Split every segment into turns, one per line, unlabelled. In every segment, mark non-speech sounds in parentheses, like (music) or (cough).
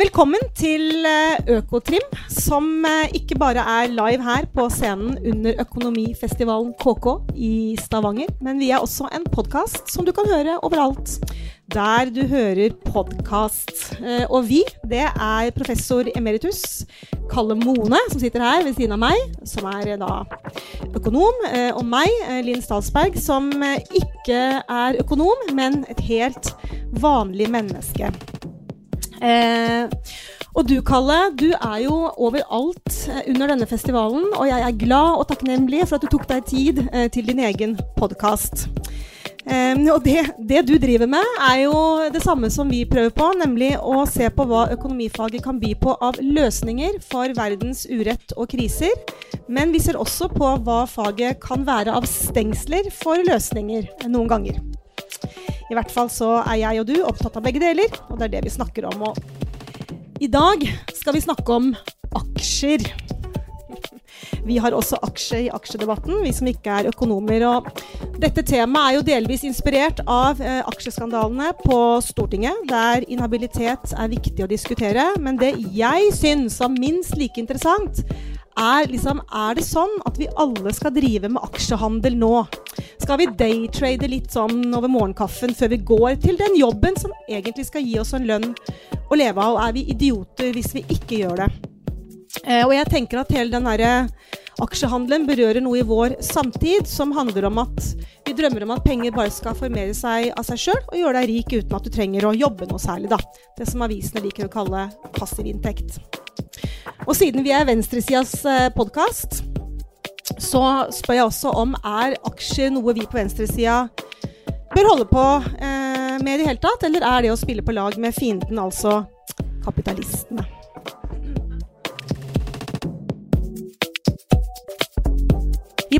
Velkommen til eh, Økotrim, som eh, ikke bare er live her på scenen under Økonomifestivalen KK i Stavanger, men vi er også en podkast som du kan høre overalt der du hører podkast. Eh, Og vi, det er professor emeritus Kalle Mone, som sitter her ved siden av meg, som er da økonom, og meg, Linn Stalsberg, som ikke er økonom, men et helt vanlig menneske. Eh, og du, Kalle, du er jo overalt eh, under denne festivalen, og jeg er glad og takknemlig for at du tok deg tid eh, til din egen podkast. Um, og det, det du driver med, er jo det samme som vi prøver på, nemlig å se på hva økonomifaget kan by på av løsninger for verdens urett og kriser. Men vi ser også på hva faget kan være av stengsler for løsninger noen ganger. I hvert fall så er jeg og du opptatt av begge deler, og det er det vi snakker om. Og i dag skal vi snakke om aksjer. Vi har også aksje i aksjedebatten, vi som ikke er økonomer. Og dette temaet er jo delvis inspirert av eh, aksjeskandalene på Stortinget, der inhabilitet er viktig å diskutere. Men det jeg syns er minst like interessant, er liksom Er det sånn at vi alle skal drive med aksjehandel nå? Skal vi daytrade litt sånn over morgenkaffen før vi går til den jobben som egentlig skal gi oss en lønn å leve av? Er vi idioter hvis vi ikke gjør det? Eh, og jeg tenker at hele den derre aksjehandelen berører noe i vår samtid som handler om at vi drømmer om at penger bare skal formere seg av seg sjøl og gjøre deg rik uten at du trenger å jobbe noe særlig, da. Det som avisene liker å kalle passiv inntekt. Og siden vi er venstresidas eh, podkast, så spør jeg også om er aksjer noe vi på venstresida bør holde på eh, med i det hele tatt, eller er det å spille på lag med fienden, altså kapitalistene?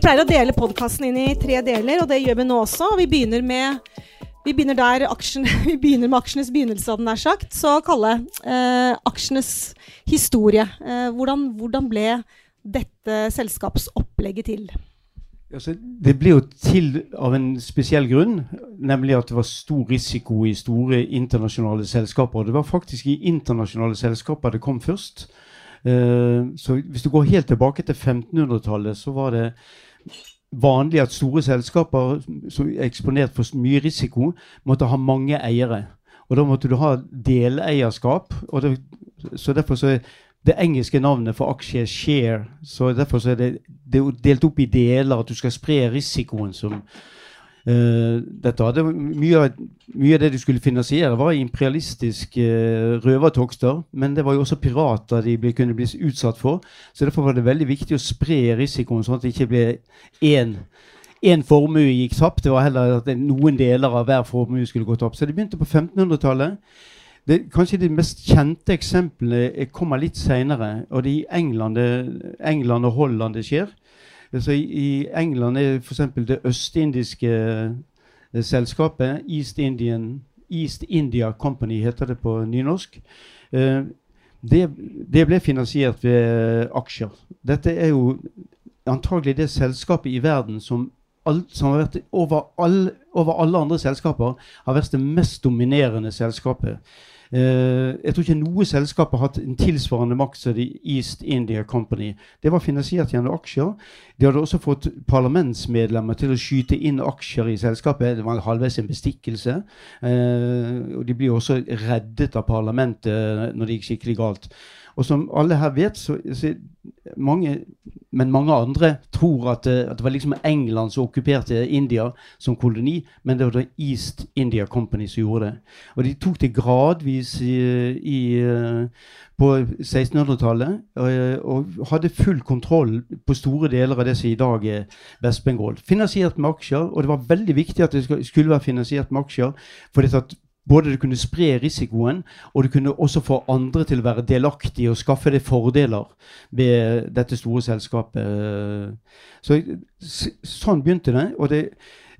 Pleier å dele podkasten inn i tre deler, og det gjør vi nå også. og Vi begynner med, vi begynner der aksjen, (laughs) vi begynner med aksjenes begynnelse, hadde nær sagt. Så Kalle, eh, aksjenes historie. Eh, hvordan, hvordan ble dette selskapsopplegget til?
Altså, det ble jo til av en spesiell grunn, nemlig at det var stor risiko i store internasjonale selskaper. Det var faktisk i internasjonale selskaper det kom først. Eh, så hvis du går helt tilbake til 1500-tallet, så var det vanlig at store selskaper som er eksponert for mye risiko, måtte ha mange eiere. Og da måtte du ha deleierskap. Det, så derfor så er det engelske navnet for aksje share. Så derfor så er det, det er delt opp i deler, at du skal spre risikoen som dette hadde mye, mye av det du skulle finansiere, var imperialistiske uh, røvertokster. Men det var jo også pirater de ble, kunne bli utsatt for. Så derfor var det veldig viktig å spre risikoen, sånn at det ikke ble én én formue gikk tapt. Det var heller at noen deler av hver formue skulle gå tapt. Så det begynte på 1500-tallet. Kanskje de mest kjente eksemplene eh, kommer litt seinere. Og det er i England, England og Holland det skjer. Altså i, England er f.eks. det østindiske eh, selskapet East, Indian, East India Company, heter det på nynorsk. Eh, det, det ble finansiert ved aksjer. Dette er jo antagelig det selskapet i verden som, alt, som har vært over, all, over alle andre selskaper har vært det mest dominerende selskapet. Eh, jeg tror ikke noe selskap har hatt en tilsvarende makt som The East India Company. Det var finansiert gjennom aksjer. De hadde også fått parlamentsmedlemmer til å skyte inn aksjer i selskapet. Det var halvveis en bestikkelse. Eh, og de blir også reddet av parlamentet når det gikk skikkelig galt. Og som alle her vet, så, så mange, men mange andre tror at, at, det var liksom England som okkuperte India som koloni, men det var da East India Company som gjorde det. Og de tok det gradvis i, i, på 1600-tallet og, og, hadde full kontroll på store deler av det som i dag er Vest-Bengal. Finansiert med aksjer, og det var veldig viktig at det skulle være finansiert med aksjer. for både du kunne spre risikoen, og du kunne også få andre til å være delaktige og skaffe deg fordeler ved dette store selskapet. Så, sånn begynte det. og det,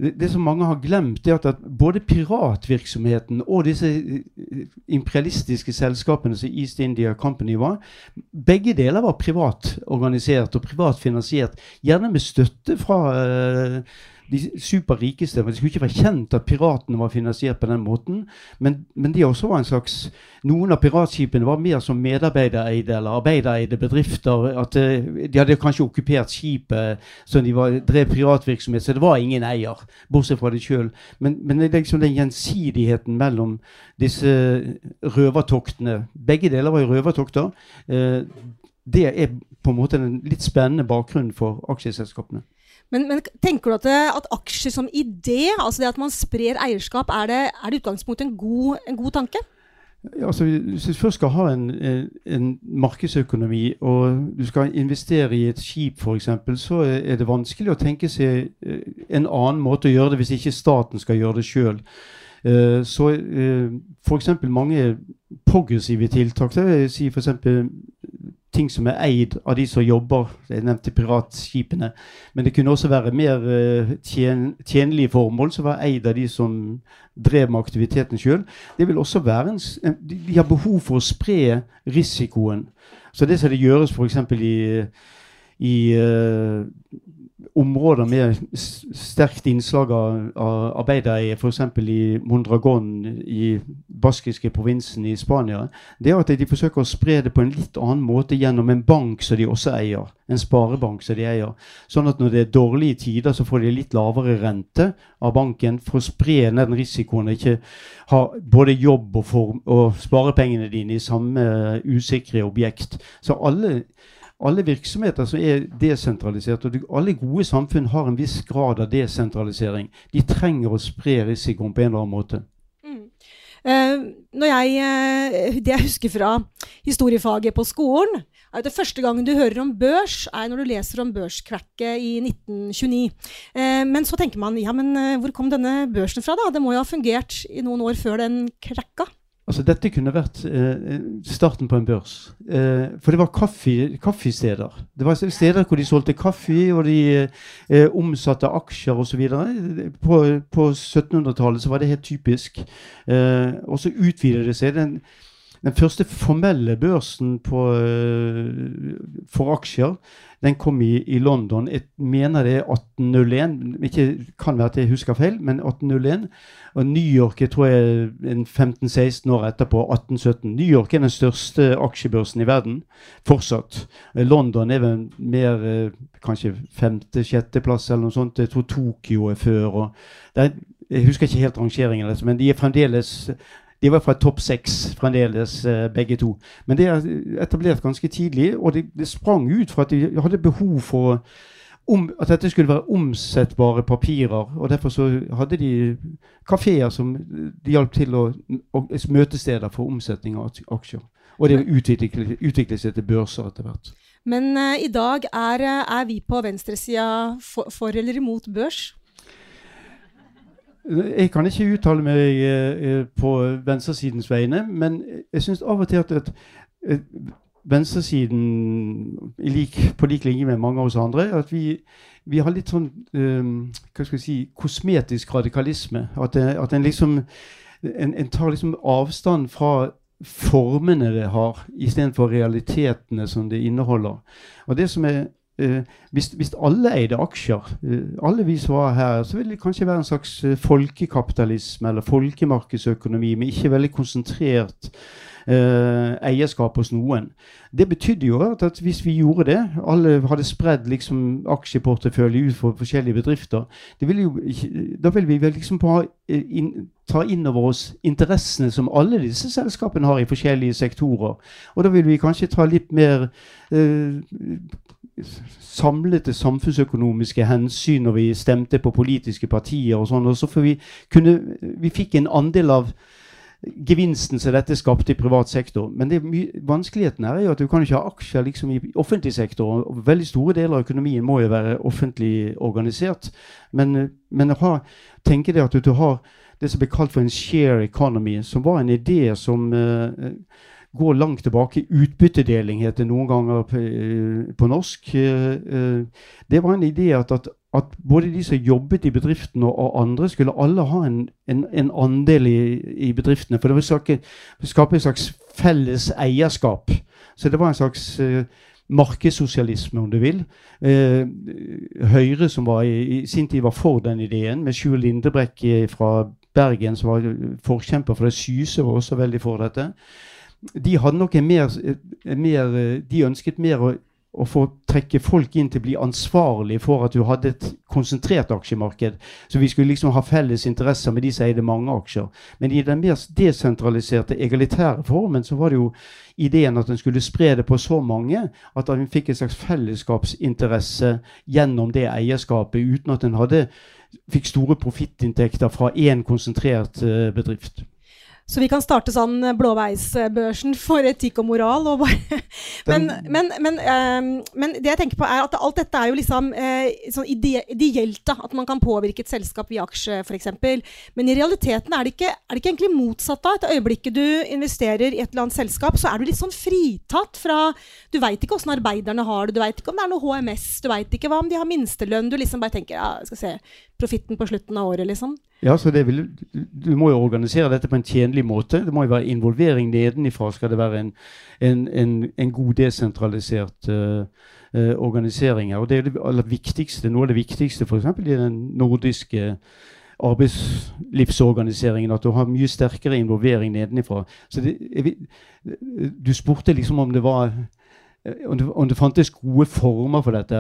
det som mange har glemt, er at, både piratvirksomheten og disse eh, imperialistiske selskapene som East India Company var, begge deler var privat organisert og privat finansiert. Gjerne med støtte fra uh, de superrikeste. Det skulle ikke være kjent at piratene var finansiert på den måten. Men, men de også var en slags Noen av piratskipene var mer som medarbeidereide eller arbeidereide bedrifter. at eh, De hadde kanskje okkupert skipet så de var, drev piratvirksomhet, så det var ingen eier, bortsett fra de sjøl. Men, men liksom den gjensidigheten mellom disse røvertoktene Begge deler var jo røvertokter. Eh, det er på en måte en litt spennende bakgrunn for aksjeselskapene.
Men, men, tenker du at, det, at, aksjer som idé, altså det at man sprer eierskap, er det, er utgangspunktet en god, en god tanke?
Ja, altså, hvis du først skal ha en, en, markedsøkonomi, og du skal investere i et skip f.eks., så er det vanskelig å tenke seg eh, en annen måte å gjøre det hvis ikke staten skal gjøre det sjøl. Uh, så uh, f.eks. mange progressive tiltak. Det vil si f.eks ting som er eid av de som jobber. Jeg nevnte piratskipene. Men det kunne også være mer uh, tjen, tjenlige formål som var eid av de som drev med aktiviteten sjøl. Det De har behov for å spre risikoen. Så det som det gjøres f.eks. i, i uh, områder med sterkt innslag av, av arbeidere, f.eks. i Mondragon i baskiske provinsen i Spania, det er at de forsøker å spre det på en litt annen måte gjennom en bank som de også eier. En sparebank som de eier. Sånn at når det er dårlige tider, så får de litt lavere rente av banken for å spre ned den risikoen og ikke ha både jobb og, form, og sparepengene dine i samme usikre objekt. Så alle alle virksomheter som er desentralisert, og alle gode samfunn har en viss grad av desentralisering. De trenger å spre risikoen på en eller annen måte.
Uh, jeg, uh, det jeg husker fra historiefaget på skolen, er at det første gangen du hører om børs, er når du leser om børskrakket i 1929. Uh, eh, men så tenker man ja, men hvor kom denne børsen fra? da? Det må jo ha fungert i noen år før den krakka?
Altså, dette kunne vært eh, starten på en børs. Eh, for det var kaffe, kaffesteder. Det var steder hvor de solgte kaffe, og de eh, omsatte aksjer osv. På, på 1700-tallet var det helt typisk. Eh, og så utvidet det seg. Den, den første formelle børsen på, uh, for aksjer den kom i, i, London. Jeg mener det er 1801. Ikke, kan være at jeg husker feil, men 1801. Og New York jeg tror jeg 15-16 år etterpå, 1817. New York er den største aksjebørsen i verden fortsatt. London er vel mer uh, kanskje femte-sjetteplass eller noe sånt. Jeg tror Tokyo er før. Er, jeg husker ikke helt rangeringen, men de er fremdeles de var fra topp seks fremdeles, uh, begge to. Men det er etablert ganske tidlig, og det, det sprang ut fra at de hadde behov for om, at dette skulle være omsettbare papirer. og Derfor så hadde de kafeer som de hjalp til å, å møtesteder for omsetning av aksjer. Og det utviklet, utviklet seg til børser etter hvert.
Men uh, i dag er, er vi på venstresida for, for eller imot børs?
Jeg kan ikke uttale meg eh, på venstresidens vegne, men jeg syns av og til at, at venstresiden, på lik linje med mange av oss andre, at vi, vi har litt sånn hva skal jeg si, kosmetisk radikalisme. At, det, at en liksom en, en, tar liksom avstand fra formene det har, istedenfor realitetene som det inneholder. Og det som er uh, hvis, hvis, alle eide aksjer, uh, alle vi som var her, så ville det kanskje være en slags uh, folkekapitalisme eller folkemarkedsøkonomi men ikke veldig konsentrert uh, eierskap hos noen. Det betydde jo at, hvis vi gjorde det, alle hadde spredd liksom aksjeportefølje ut for forskjellige bedrifter, ville jo, da ville vi vel liksom ha in, ta inn over oss interessene som alle disse selskapene har i forskjellige sektorer. Og da vil vi kanskje ta litt mer eh, samlete samfunnsøkonomiske hensyn når vi stemte på politiske partier og sånn. Og så får vi kunne Vi fikk en andel av gevinsten som dette skapte i privat sektor. Men vanskeligheten er jo at du kan ikke ha aksjer liksom i offentlig sektor. og Veldig store deler av økonomien må jo være offentlig organisert. Men, men ha, tenke det at du har det som ble kalt for en share economy, som var en idé som uh, går langt tilbake. Utbyttedeling heter noen ganger på, på norsk. Uh, det var en idé at, at at både de som jobbet i bedriften og, andre, skulle alle ha en, en, en andel i, i, bedriftene. For det var skape, skape et slags felles eierskap. Så det var en slags uh, markedssosialisme, om du vil. Uh, Høyre, som var i, i, sin tid var for den ideen, med Sjur Lindebrekk fra Bergen, som var forkjemper for det. Syse var også veldig for dette. De hadde nok en mer, mer De ønsket mer å å få trekke folk inn til å bli ansvarlig for at du hadde et konsentrert aksjemarked. Så vi skulle liksom ha felles interesser med de som eide mange aksjer. Men i den mer desentraliserte, egalitære formen så var det jo ideen at en skulle spre det på så mange at en fikk en slags fellesskapsinteresse gjennom det eierskapet, uten at en fikk store profittinntekter fra én konsentrert uh, bedrift.
Så vi kan starte sånn eh, blåveisbørsen for etikk og moral. Og (laughs) men, men, men, um, men, det jeg tenker på er at alt dette er jo liksom uh, sånn ide ideelt. da, At man kan påvirke et selskap via aksje f.eks. Men i realiteten er det, ikke, er det ikke egentlig motsatt. da, Et øyeblikk du investerer i et eller annet selskap, så er du litt sånn fritatt fra Du veit ikke åssen arbeiderne har det, du veit ikke om det er noe HMS, du veit ikke hva om de har minstelønn. Du liksom bare tenker ja, skal se, profitten på slutten av året, liksom.
Ja, så vil, Du må jo organisere dette på en tjenlig måte. Det må jo være involvering nedenifra. Skal det være en, en, en, en god desentralisert uh, uh, organisering. Og Det er det aller viktigste, noe av det viktigste f.eks. i den nordiske arbeidslivsorganiseringen. At du har mye sterkere involvering nedenifra. Så det, jeg, du spurte liksom om det var Eh, om det, om det, fantes gode former for dette.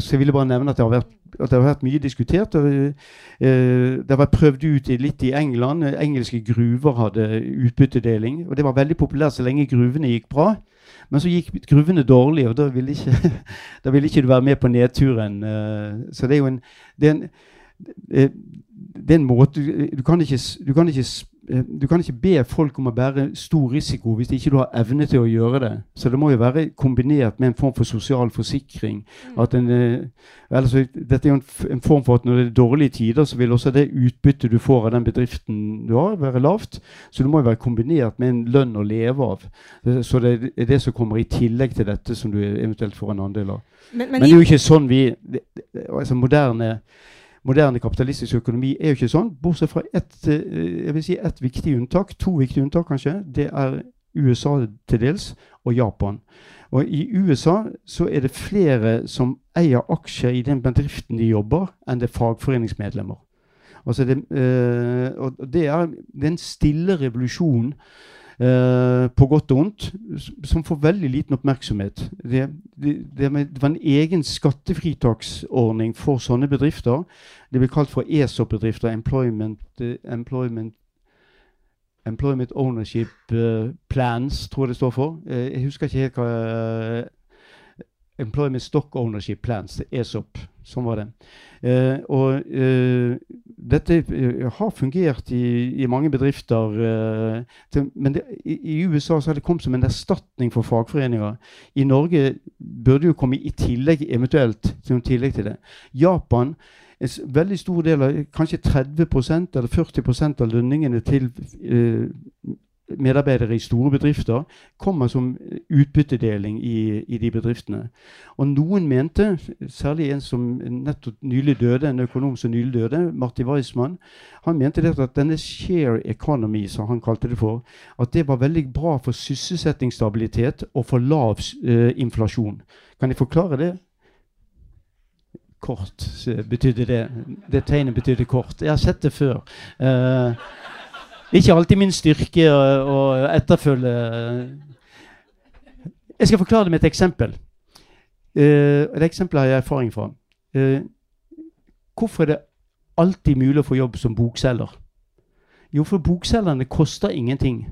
Så jeg ville bare nevne at det har vært, det har vært mye diskutert. Og, uh, det har vært prøvd ut litt i England. Engelske gruver hadde utbyttedeling. Og det var veldig populært så lenge gruvene gikk bra. Men så gikk gruvene dårlig, og da ville ikke, (laughs) da ville ikke du være med på nedturen. Uh, så det er jo en, det er en, eh, det er en måte Du kan ikke, du kan ikke Eh, du kan ikke be folk om å bære stor risiko hvis ikke du har evne til å gjøre det. Så det må jo være kombinert med en form for sosial forsikring. Mm. En, eh, altså, dette er jo en, en, form for at når det er dårlige tider, så vil også det utbyttet du får av den bedriften du har, være lavt. Så det må jo være kombinert med en lønn å leve av. Eh, så det er det som kommer i tillegg til dette som du eventuelt får en andel av. Men, men, men det er jo ikke sånn vi altså moderne moderne kapitalistisk økonomi er jo ikke sånn, bortsett fra ett eh, si et viktig unntak. To viktige unntak, kanskje. Det er USA til dels, og Japan. Og I USA så er det flere som eier aksjer i den bedriften de jobber, enn det er fagforeningsmedlemmer. Altså det, øh, og det er, det er en stille revolusjon Eh, på godt og vondt, som får veldig liten oppmerksomhet. Det, det, det, var en egen skattefritaksordning for sånne bedrifter. Det ble kalt for ESOP-bedrifter. Employment, uh, employment, employment, Ownership uh, Plans, tror jeg det står for. Jeg husker ikke helt hva Employment Stock Ownership Plans, ESOP. Sånn var det. Eh, og eh, dette uh, har fungert i, i mange bedrifter. Til, men det, i, i, USA så har det kommet som en erstatning for fagforeninger. I Norge burde jo komme i tillegg, eventuelt som tillegg til det. Japan en veldig stor del av, kanskje 30 eller 40% av lønningene til medarbeidere i store bedrifter kommer som utbyttedeling i, i, de bedriftene. Og noen mente, særlig en som nettopp nylig døde, en økonom som nylig døde, Martin Weissmann, han mente at denne share economy, som han kalte det for, at det var veldig bra for sysselsettingsstabilitet og for lav uh, inflasjon. Kan jeg forklare det? kort betydde det. Det tegnet betydde kort. Jeg har sett det før. Uh, ikke alltid min styrke å, etterfølge Jeg skal forklare det med et eksempel. Uh, et eksempel har jeg erfaring fra. Uh, hvorfor er det alltid mulig å få jobb som bokselger? Jo, for bokselgerne koster ingenting.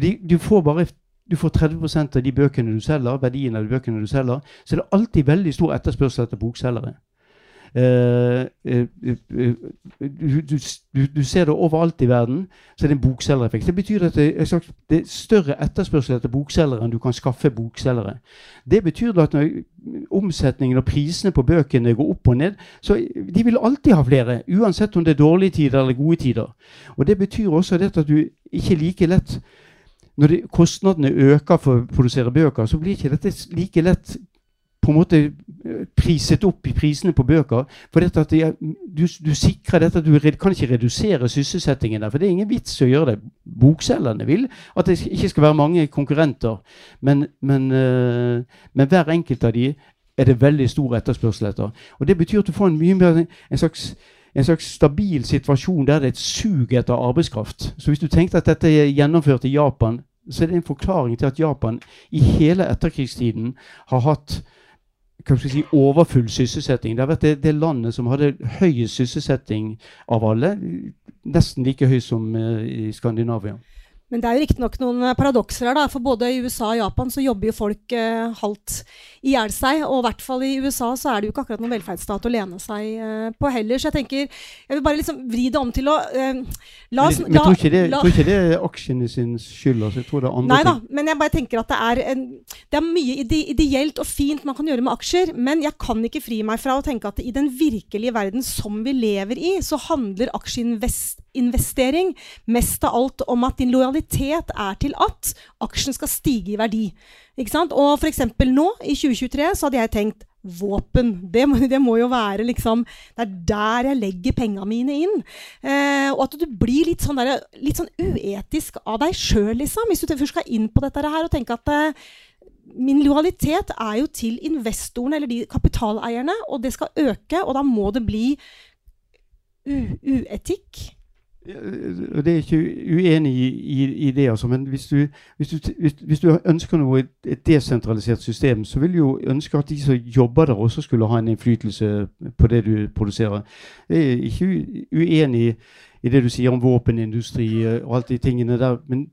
De, du får bare du får 30% av de bøkene du selger, verdien av de bøkene du selger. Så det er alltid veldig stor etterspørsel etter bokselgere. Uh, uh, uh, du, du, du, ser det overalt i verden, så er det en bokselgereffekt. Det betyr at det er, det er større etterspørsel etter bokselgere enn du kan skaffe bokselgere. Det betyr at når omsetningen og prisene på bøkene går opp og ned, så de vil alltid ha flere, uansett om det er dårlige tider eller gode tider. Og Det betyr også at du ikke like lett når det, kostnadene øker for å produsere bøker, så blir ikke dette like lett på en måte eh, priset opp i prisene på bøker. For dette at de, du, du, sikrer dette at du kan ikke redusere sysselsettingen der. For det er ingen vits å gjøre det. Bokselgerne vil at det ikke skal være mange konkurrenter. Men, men, uh, men hver enkelt av de er det veldig stor etterspørsel etter. Og Det betyr at du får en mye mer en slags en slags stabil situasjon der det er et sug etter arbeidskraft. Så hvis du tenkte at dette er gjennomført i Japan, så er det en forklaring til at Japan i hele etterkrigstiden har hatt si, overfull sysselsetting. Det har vært det, det, landet som hadde høyest sysselsetting av alle. Nesten like høy som uh, i Skandinavia.
Men det er jo riktignok noen eh, paradokser her, da. For både i USA og Japan så jobber jo folk eh, halvt i hjel seg. Og i hvert fall i USA så er det jo ikke akkurat noen velferdsstat å lene seg eh, på heller. Så jeg tenker Jeg vil bare liksom vri det om til å eh,
La oss Men, men tror, ikke det, la, tror ikke det er aksjene sin skyld? Altså. Jeg tror det er andre
nei da, men jeg bare tenker at det er, en, det er mye ide, ideelt og fint man kan gjøre med aksjer. Men jeg kan ikke fri meg fra å tenke at i den virkelige verden som vi lever i, så handler aksjeinvestering mest av alt om at din lojalitet lojalitet er til at aksjen skal stige i verdi. Ikke sant? Og f.eks. nå, i 2023, så hadde jeg tenkt våpen. Det må, det må, jo være liksom Det er der jeg legger penga mine inn. Eh, og at du blir litt sånn, der, litt sånn uetisk av deg sjøl, liksom. Hvis du først skal inn på dette her og tenke at eh, min lojalitet er jo til investorene, eller de kapitaleierne, og det skal øke, og da må det bli uetikk
det er ikke uenig i, i, i det, altså. Men hvis du, hvis, du, hvis, hvis du, ønsker noe et desentralisert system, så vil du jo ønske at de som jobber der, også skulle ha en innflytelse på det du produserer. Jeg er ikke uenig i det du sier om våpenindustri og alt de tingene der. Men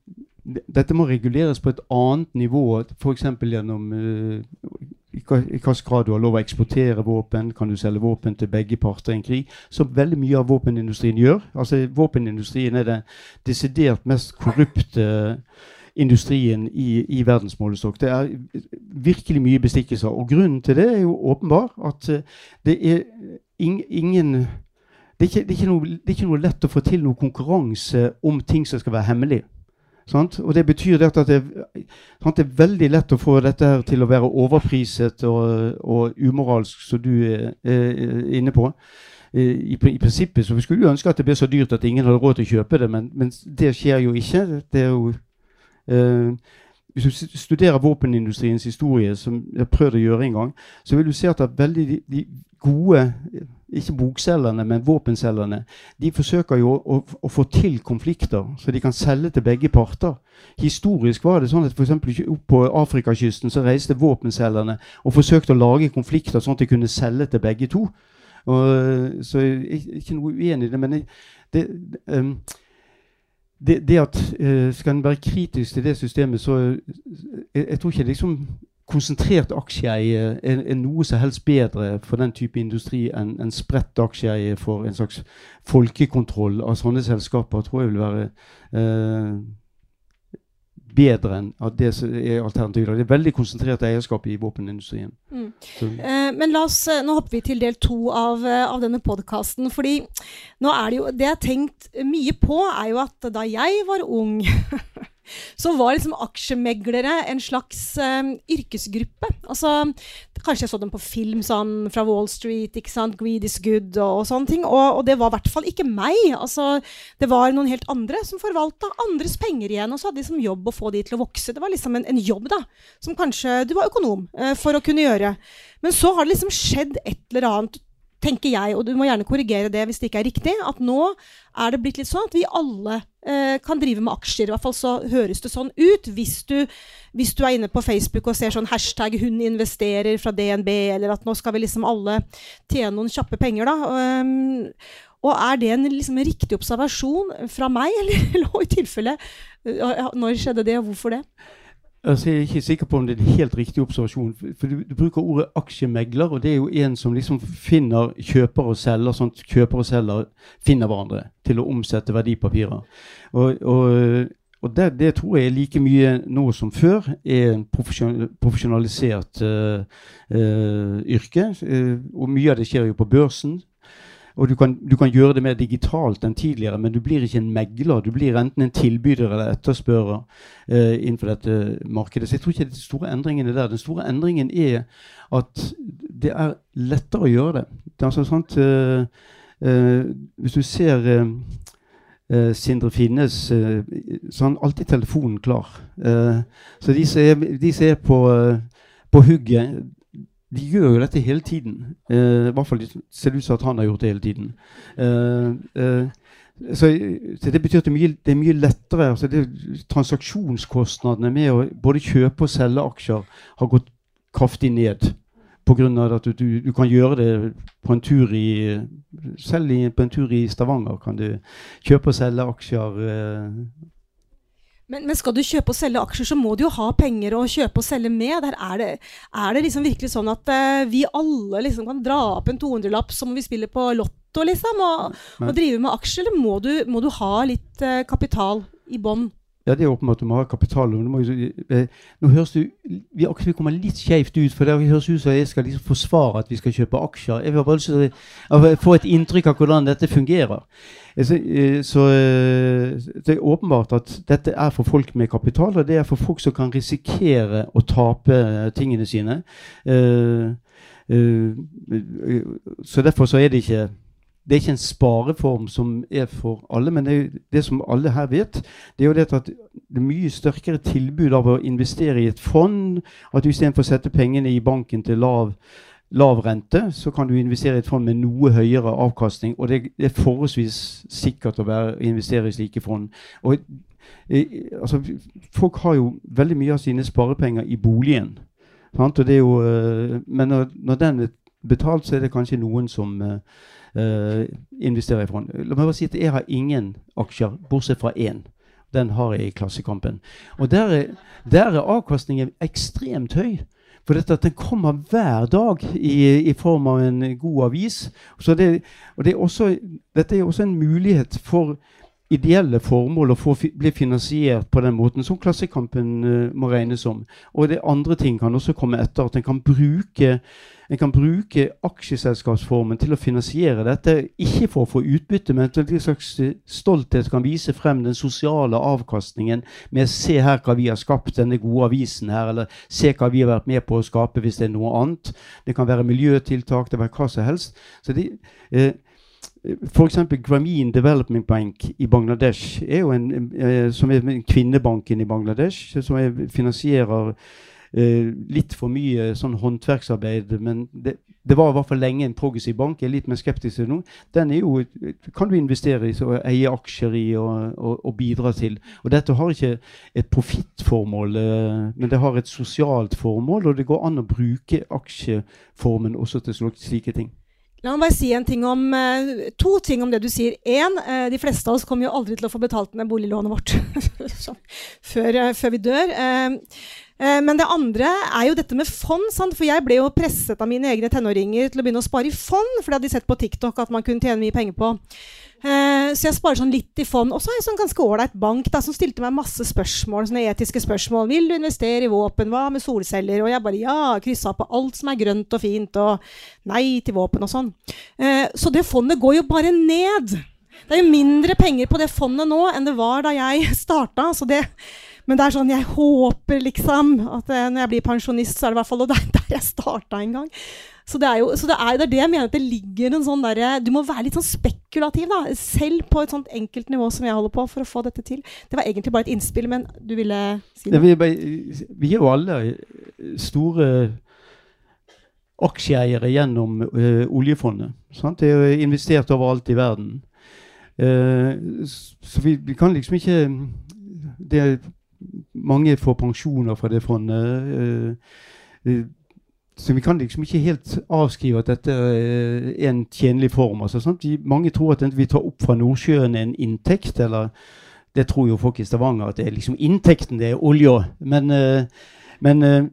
dette må reguleres på et annet nivå, f.eks. gjennom i hvilken grad du har lov å eksportere våpen, kan du selge våpen til begge parter i en krig, som veldig mye av våpenindustrien gjør. Altså Våpenindustrien er den desidert mest korrupte industrien i, i verdensmålestokk. Det er virkelig mye bestikkelser. Og grunnen til det er jo åpenbar at eh, det er ingen det er, ikke, det, er noe, det er, ikke, noe, lett å få til noe konkurranse om ting som skal være hemmelig. Sant? Og Det betyr at det, sant, det, er veldig lett å få dette her til å være overpriset og, og umoralsk, som du er, er inne på. I, I, prinsippet så vi skulle jo ønske at det ble så dyrt at ingen hadde råd til å kjøpe det, men, men det skjer jo ikke. Det er jo eh, Hvis du studerer våpenindustriens historie, som jeg har prøvd å gjøre en gang, så vil du se at det er veldig de, de gode ikke bokselgerne, men våpenselgerne, de forsøker jo å, å, få til konflikter, så de kan selge til begge parter. Historisk var det sånn at f.eks. på Afrikakysten så reiste våpenselgerne og forsøkte å lage konflikter sånn at de kunne selge til begge to. Og, så jeg er ikke noe uenig i det, men det, um, det, det, at uh, Skal en være kritisk til det systemet, så jeg, jeg tror ikke liksom konsentrert aksjeeie er, er, noe som helst bedre for den type industri enn en spredt aksjeeie for en slags folkekontroll av sånne selskaper, tror jeg vil være eh, bedre enn at det er alternativet. Det er veldig konsentrert eierskap i våpenindustrien. Mm.
Eh, men la oss, eh, nå hopper vi til del to av, eh, av denne podkasten. fordi nå er det jo, det jeg har tenkt mye på, er jo at da jeg var ung (laughs) så var liksom aksjemeglere en slags um, yrkesgruppe. Altså, kanskje jeg så dem på film sånn fra Wall Street, ikke sant? Greed is good og, og sånne ting. Og, og, det var i hvert fall ikke meg. Altså, det var noen helt andre som forvalta andres penger igjen. Og så hadde de som jobb å få de til å vokse. Det var liksom en, en jobb da, som kanskje du var økonom uh, for å kunne gjøre. Men så har det liksom skjedd et eller annet tenker jeg, og du må gjerne korrigere det hvis det ikke er riktig, at nå er det blitt litt sånn at vi alle eh, kan drive med aksjer. I hvert fall så høres det sånn ut. Hvis du, hvis du er inne på Facebook og ser sånn hashtag 'hun investerer' fra DNB, eller at nå skal vi liksom alle tjene noen kjappe penger, da. Um, og er det en liksom, riktig observasjon fra meg, (laughs) eller i tilfelle Når skjedde det, og hvorfor det?
Altså, jeg er ikke sikker på om det er en helt riktig observasjon. For du, du bruker ordet aksjemegler, og det er jo en som liksom finner kjøper og selger, sånn at kjøper og selger finner hverandre til å omsette verdipapirer. Og, og, og det, det, tror jeg er like mye nå som før er en profesjonalisert uh, uh, yrke. Uh, og mye av det skjer jo på børsen. Og du kan, du kan, gjøre det mer digitalt enn tidligere, men du blir ikke en megler. Du blir enten en tilbyder eller etterspørrer eh, innenfor dette markedet. Så jeg tror ikke det er de store endringene der. Den store endringen er at det er lettere å gjøre det. det er altså sant, eh, eh, Hvis du ser eh, eh, Sindre Finnes, så har han alltid telefonen klar. så de som er, de som er på, på hugget de gjør jo dette hele tiden. Uh, I hvert fall ser det ut som at han har gjort det hele tiden. Uh, uh, så, så, Det betyr at det er mye, det er mye lettere altså det, Transaksjonskostnadene med å både kjøpe og selge aksjer har gått kraftig ned. Pga. at du, du, kan gjøre det på en tur i Selv på en tur i Stavanger kan du kjøpe og selge aksjer
men, men, skal du kjøpe og selge aksjer, så må du jo ha penger å kjøpe og selge med. Der er det, er det liksom virkelig sånn at uh, vi alle liksom kan dra opp en 200-lapp som vi spiller på Lotto, liksom, og, og drive med aksjer? Eller må du, må du ha litt uh, kapital i bånn?
Ja, det er åpenbart du må ha kapital. Må, eh, nå høres du, vi, vi kommer litt skeivt ut, for det høres ut som jeg skal liksom forsvare at vi skal kjøpe aksjer. Jeg vil bare lyst til å få et inntrykk av hvordan dette fungerer. Eh, så, eh, så, det er åpenbart at dette er for folk med kapital, og det er for folk som kan risikere å tape tingene sine. Så derfor så er det ikke det er ikke en spareform som er for alle, men det, det, som alle her vet, det er jo det at det er mye sterkere tilbud av å investere i et fond. At du istedenfor å sette pengene i banken til lav, lav, rente, så kan du investere i et fond med noe høyere avkastning. Og det, det er forholdsvis sikkert å være, investere i slike fond. Og, altså, folk har jo veldig mye av sine sparepenger i boligen. Jo, eh, men når, når, den er betalt, så er det kanskje noen som eh, uh, investere i fond. La meg bare si at jeg har ingen aksjer, bortsett fra én. Den har jeg i Klassekampen. Og der er, der er avkastningen ekstremt høy. For dette at den kommer hver dag i, i form av en god avis. Det, og det er også, dette er også en mulighet for ideelle formål å få bli finansiert på den måten, som Klassekampen uh, må regnes som. Og det andre ting kan også komme etter. At en kan bruke en kan bruke aksjeselskapsformen til å finansiere dette, ikke for å få utbytte, men til en slags stolthet kan vise frem den sosiale avkastningen med se her hva vi har skapt, denne gode avisen her, eller se hva vi har vært med på å skape hvis det er noe annet. Det kan være miljøtiltak, det kan være hva som helst. Så de, eh, F.eks. Grameen Development Bank i Bangladesh, er jo en, eh, som er kvinnebanken i Bangladesh, som finansierer eh, litt for mye sånn håndverksarbeid. Men det, det, var i hvert fall lenge en progressiv bank. Jeg er litt mer skeptisk til nå. Den er jo, kan du investere i, så eie aksjer i og, og, og, bidra til. Og dette har ikke et profittformål, eh, men det har et sosialt formål. Og det går an å bruke aksjeformen også til slike ting.
La meg bare si ting om, uh, to ting om det du sier. Én, uh, de fleste av oss kommer jo aldri til å få betalt ned boliglånet vårt (laughs) før, uh, før, vi dør. Eh, men det andre er jo dette med fond. Sant? For jeg ble jo presset av mine egne tenåringer til å begynne å spare i fond, for det hadde de sett på TikTok at man kunne tjene mye penger på. Eh, så jeg sparer sånn litt i fond. Og så har jeg sånn ganske ålreit bank da, som stilte meg masse spørsmål, sånne etiske spørsmål. Vil du investere i våpen? Hva med solceller? Og jeg bare ja, kryssa på alt som er grønt og fint, og nei til våpen og sånn. Eh, så det fondet går jo bare ned. Det er jo mindre penger på det fondet nå enn det var da jeg (laughs) starta. Så det, Men det er sånn, jeg håper liksom at eh, når jeg blir pensjonist, så er det i hvert fall (laughs) og det er der jeg starta en gang. Så det er jo så det er, det er det jeg mener at det ligger en sånn derre Du må være litt sånn spekulativ, da. Selv på et sånt enkelt nivå som jeg holder på, for å få dette til. Det var egentlig bare et innspill, men du ville si noe?
vi, vi er jo alle store aksjeeiere gjennom ø, oljefondet. Sant? Det er jo investert overalt i verden. Uh, så vi, vi kan liksom ikke det Mange får pensjoner fra det fondet. eh, eh, så vi kan liksom ikke helt avskrive at dette er en tjenlig form. Altså? Vi, mange tror at vi tar opp fra Nordsjøen en inntekt, eller det tror jo folk i Stavanger at det er liksom inntekten, det er olja. Men, eh, men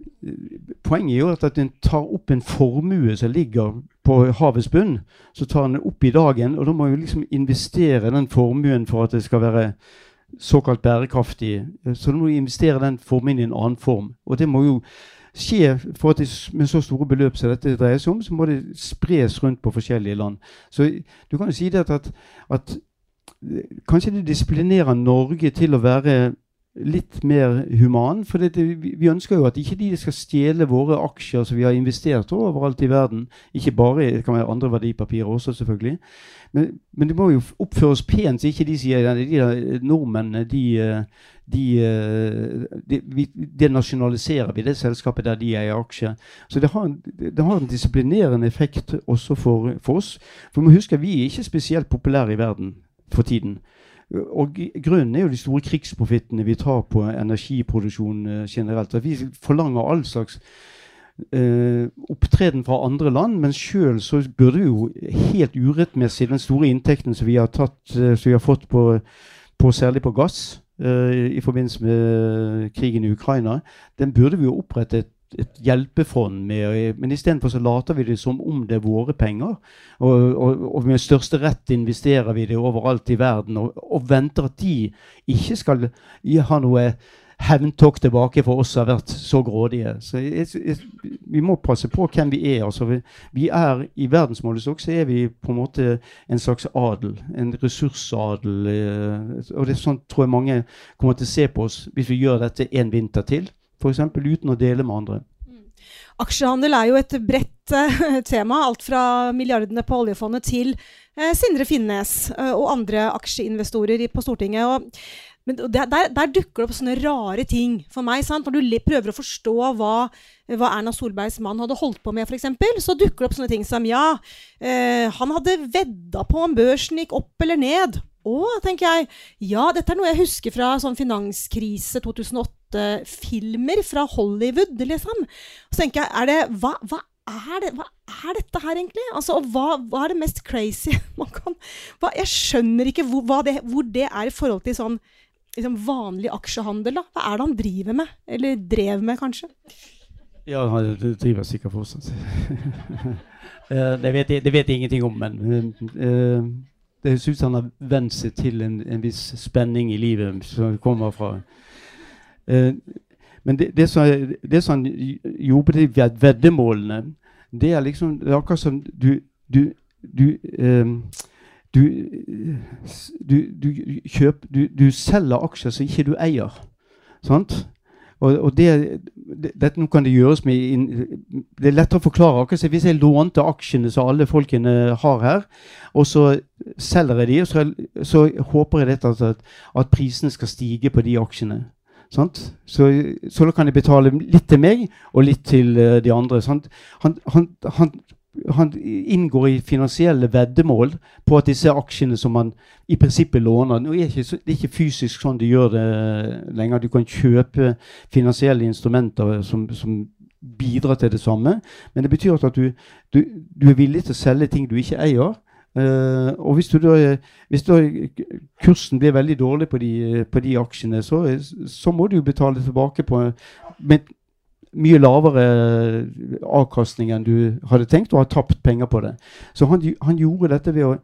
poenget er jo at, at en tar opp en formue som ligger på havets bunn. Så tar en opp i dagen, og da må vi liksom investere den formuen for at det skal være såkalt bærekraftig. Eh, Så du må investere den formen i en annen form. Og det må jo skje for at det, med så store beløp som dette dreier seg om, så må det spres rundt på forskjellige land. Så du kan jo si det at, at, at eh, kanskje det disiplinerer Norge til å være litt mer human. For det, vi ønsker jo at ikke de skal stjele våre aksjer som vi har investert overalt i verden. Ikke bare, det kan være andre verdipapirer også, selvfølgelig. Men, men det må jo oppføre oss pent, så ikke de sier at de der nordmennene de, de, de, det nasjonaliserer vi, det selskapet der de eier aksjer. Så det har, en, det har en disiplinerende effekt også for, for oss. For vi må huske at vi er ikke spesielt populære i verden for tiden. Og grunnen er jo de store krigsprofittene vi tar på energiproduksjon eh, generelt. At vi forlanger all slags eh, opptreden fra andre land, men sjøl så burde vi jo helt urettmessig den store inntekten som vi har, tatt, eh, som vi har fått på, på særlig på gass eh, i forbindelse med krigen i Ukraina, den burde vi jo opprette et et hjelpefond med, men istedenfor så later vi det som om det er våre penger. Og, og, og med største rett investerer vi det overalt i verden og, og venter at de ikke skal ha noe hevntokk tilbake for oss som har vært så grådige. Så jeg, jeg, vi må passe på hvem vi er. Altså, vi, vi er I verdensmålestokk så er vi på en måte en slags adel. En ressursadel. eh, Og det er sånn tror jeg mange kommer til å se på oss hvis vi gjør dette en vinter til. F.eks. uten å dele med andre.
Aksjehandel er jo et bredt uh, (laughs) tema. Alt fra milliardene på oljefondet til uh, Sindre Finnes uh, og andre aksjeinvestorer i, på Stortinget. Og, men der, der, dukker det opp sånne rare ting for meg. Sant? Når du prøver å forstå hva, hva Erna Solbergs mann hadde holdt på med, f.eks., så dukker det opp sånne ting som ja, han hadde vedda på om børsen gikk opp eller ned. Å, tenker jeg. Ja, dette er noe jeg husker fra sånn finanskrise 2008-filmer fra Hollywood, liksom. Så tenker jeg, er det, hva, hva, er det, hva er dette her egentlig? Altså, og hva, hva er det mest crazy (laughs) man kan hva, Jeg skjønner ikke hvor, det, hvor det er i forhold til sånn liksom vanlig aksjehandel. da. Hva er det han driver med? Eller drev med, kanskje?
Ja, han driver sikkert fortsatt. (laughs) Eh, det, vet jeg, det vet jeg ingenting om, men uh, det ser ut som han har vent seg til en, en viss spenning i livet som kommer fra Men det, det, som, det som han gjorde på de veddemålene, det er liksom Det er akkurat som du Du, du eh, du, du, kjøp, du, selger aksjer som ikke du eier. Sant? Og, og det, det, dette nå kan det gjøres med in, Det er lettere å forklare. akkurat Hvis jeg lånte aksjene som alle folkene har her, og så selger jeg de, så, så håper jeg at, at prisene skal stige på de aksjene. Sant? Så, så kan jeg betale litt til meg og litt til uh, de andre. Sant? Han, han, han, han inngår i finansielle veddemål på at disse aksjene som man i prinsippet låner nå er ikke, Det er ikke fysisk sånn de gjør det lenger. Du kan kjøpe finansielle instrumenter som, som bidrar til det samme. Men det betyr at du, du, du er villig til å selge ting du ikke eier. Eh, og hvis, da, hvis da kursen blir veldig dårlig på de, på de aksjene, så, så må du betale tilbake på med mye lavere avkastning enn du hadde tenkt, og har tapt penger på det. Så han, han gjorde dette ved å,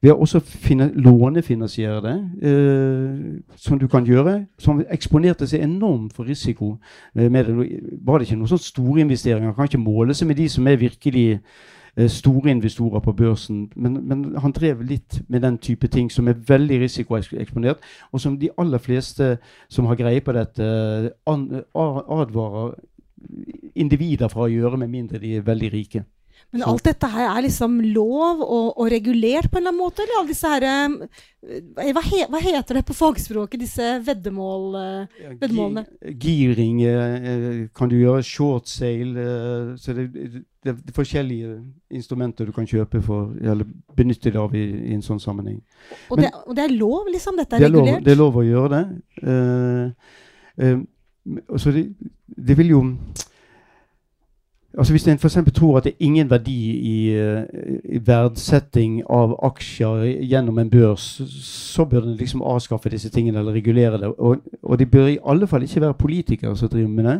ved å også finne, lånefinansiere det, uh, som du kan gjøre. Som eksponerte seg enormt for risiko. Med det. Var det ikke noen sånne store investeringer? Kan ikke måle seg med de som er virkelig store investorer på børsen. Men, men, han drev litt med den type ting som er veldig risikoeksponert, og som de aller fleste som har greie på dette, advarer individer fra å gjøre, med mindre de er veldig rike.
Men alt dette her er liksom lov og, og, regulert på en eller annen måte? Eller alle disse her, eh, hva, he, hva heter det på fagspråket, disse veddemål, eh, veddemålene?
Giring eh, kan du gjøre. Short sale. Så det, det, er forskjellige instrumenter du kan kjøpe for, eller benytte deg av i, i, en sånn sammenheng.
Og, Men, det, og, det, er lov, liksom? Dette er,
det er
regulert?
Lov, det er lov å gjøre det. Uh, uh, så det, det vil jo Altså Hvis en f.eks. tror at det er ingen verdi i, eh, i, verdsetting av aksjer gjennom en børs, så bør en liksom avskaffe disse tingene eller regulere det. Og, og det bør i alle fall ikke være politikere som driver med det.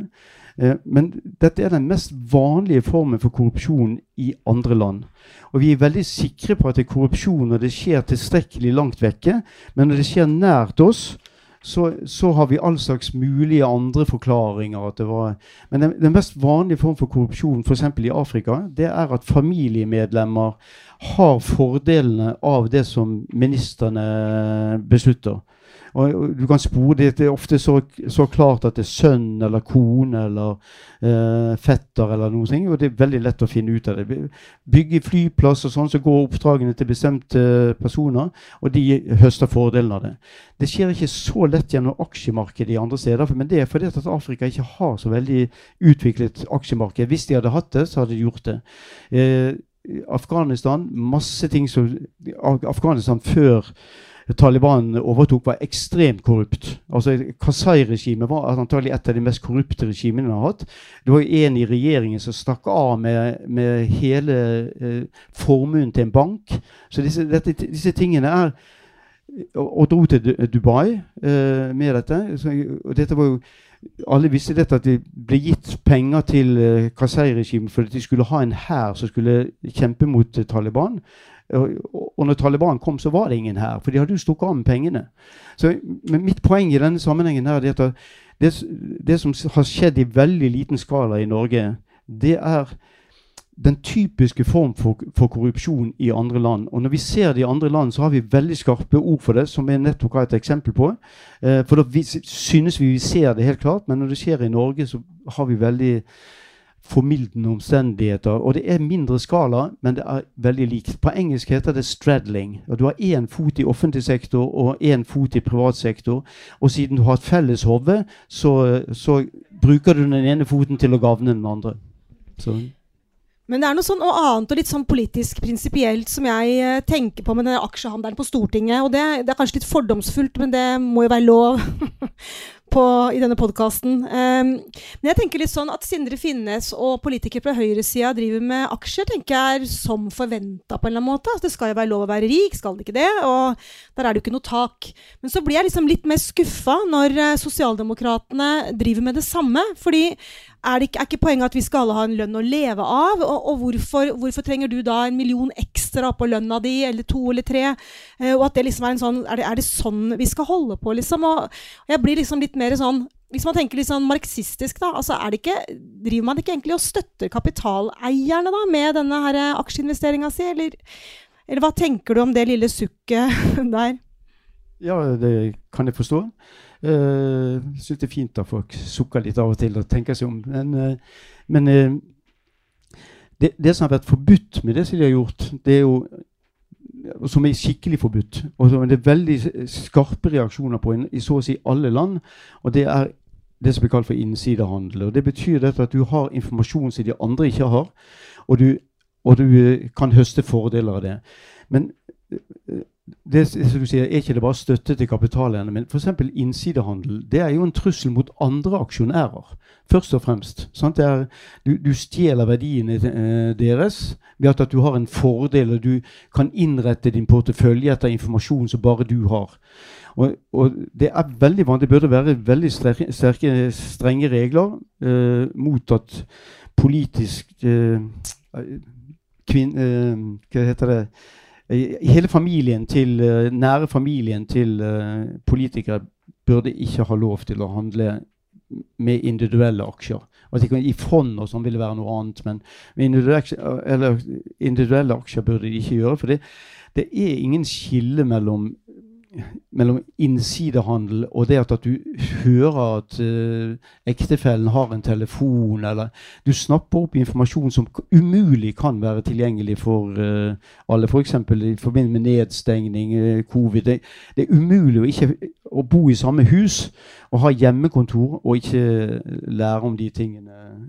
Eh, men dette er den mest vanlige formen for korrupsjon i andre land. Og vi er veldig sikre på at det er korrupsjon når det skjer tilstrekkelig langt vekke. Men når det skjer nært oss, så, så, har vi all slags mulige andre forklaringer. At det var, men den, den mest vanlige form for korrupsjon f.eks. i Afrika, det er at familiemedlemmer har fordelene av det som ministrene beslutter. Og, du kan spore det, det er ofte så, så, klart at det er sønn eller kone eller eh, fetter eller noe sånt, og det er veldig lett å finne ut av det. Bygge flyplass og sånn, så går oppdragene til bestemte personer, og de høster fordelen av det. Det skjer ikke så lett gjennom aksjemarkedet i andre steder, men det er fordi at Afrika ikke har så veldig utviklet aksjemarked. Hvis de hadde hatt det, så hadde de gjort det. Eh, Afghanistan, masse ting som Afghanistan før Taliban overtok, var ekstremt korrupt. Altså Kasai-regimet var antagelig et av de mest korrupte regimene vi har hatt. Det var en i regjeringen som stakk av med, med hele eh, formuen til en bank. Så disse, dette, disse tingene er og, og dro til Dubai eh, med dette. Så, dette var jo alle visste dette at det ble gitt penger til uh, Kasai-regimet for at de skulle ha en hær som skulle kjempe mot uh, Taliban. Og når Taliban kom, så var det ingen her, for de hadde jo stukket av med pengene. Så, men mitt poeng i denne sammenhengen her, er at det, det, som har skjedd i veldig liten skala i Norge, det er den typiske form for, for, korrupsjon i andre land. Og når vi ser det i andre land, så har vi veldig skarpe ord for det, som jeg nettopp har et eksempel på. Eh, for da vi, synes vi vi ser det helt klart, men når det skjer i Norge, så har vi veldig formildende omstendigheter. Og det er mindre skala, men det er veldig likt. På engelsk heter det 'straddling'. Og du har én fot i offentlig sektor og én fot i privat sektor. Og siden du har et felles hode, så, så, bruker du den ene foten til å gavne den andre. Så.
Men det er noe sånn og annet og litt sånn politisk prinsipielt som jeg uh, tenker på med denne aksjehandelen på Stortinget. Og det, det, er kanskje litt fordomsfullt, men det må jo være lov. (laughs) på, i denne podkasten. Um, men jeg tenker litt sånn at Sindre Finnes og politikere på høyresida driver med aksjer, tenker jeg er som forventa på en eller annen måte. Altså, det skal jo være lov å være rik, skal det ikke det? Og der er det jo ikke noe tak. Men så blir jeg liksom litt mer skuffa når uh, sosialdemokratene driver med det samme. fordi er, ikke, er ikke poenget at vi skal alle ha en lønn å leve av? Og, og hvorfor, hvorfor, trenger du da en million ekstra på lønna di, eller to eller tre? Eh, og at det liksom er en sånn er det, er det, sånn vi skal holde på, liksom? Og, og jeg blir liksom litt mer sånn hvis man tenker litt sånn marxistisk, da, altså ikke, driver man ikke egentlig og støtter kapitaleierne da, med denne her aksjeinvesteringa si, eller, eller hva tenker du om det lille sukket (laughs) der?
Ja, det kan jeg forstå. Uh, syns det er fint at folk sukker litt av og til og tenker seg om. Men, uh, men uh, det, det, som har vært forbudt med det som de har gjort, det er jo som er skikkelig forbudt, og som det er veldig skarpe reaksjoner på i så å si alle land, og det er det som blir kalt for innsidehandel. og Det betyr dette at du har informasjon som de andre ikke har, og du, og du kan høste fordeler av det. Men det, som du sier, er ikke det bare støtte til kapitalene, men f.eks. innsidehandel. Det er jo en trussel mot andre aksjonærer, først og fremst. Er, du, du, stjeler verdiene eh, deres ved at du har en fordel, og du kan innrette din portefølje etter informasjon som bare du har. Og, og det er veldig vanlig, det burde være veldig sterke, strenge regler eh, mot at politisk eh, kvin, eh, Hva heter det? Hele familien til, eh, nære familien til uh, politikere burde ikke ha lov til å handle med individuelle aksjer. Altså, I fond og sånn ville være noe annet, men individuelle, individuelle aksjer burde de ikke gjøre. For det, det er ingen skille mellom mellom innsidehandel og det at, du hører at uh, ektefellen har en telefon, eller du snapper opp informasjon som umulig kan være tilgjengelig for uh, alle, f.eks. For i forbindelse med nedstengning, uh, covid. Det, det, er umulig å ikke å bo i samme hus og ha hjemmekontor og ikke lære om de tingene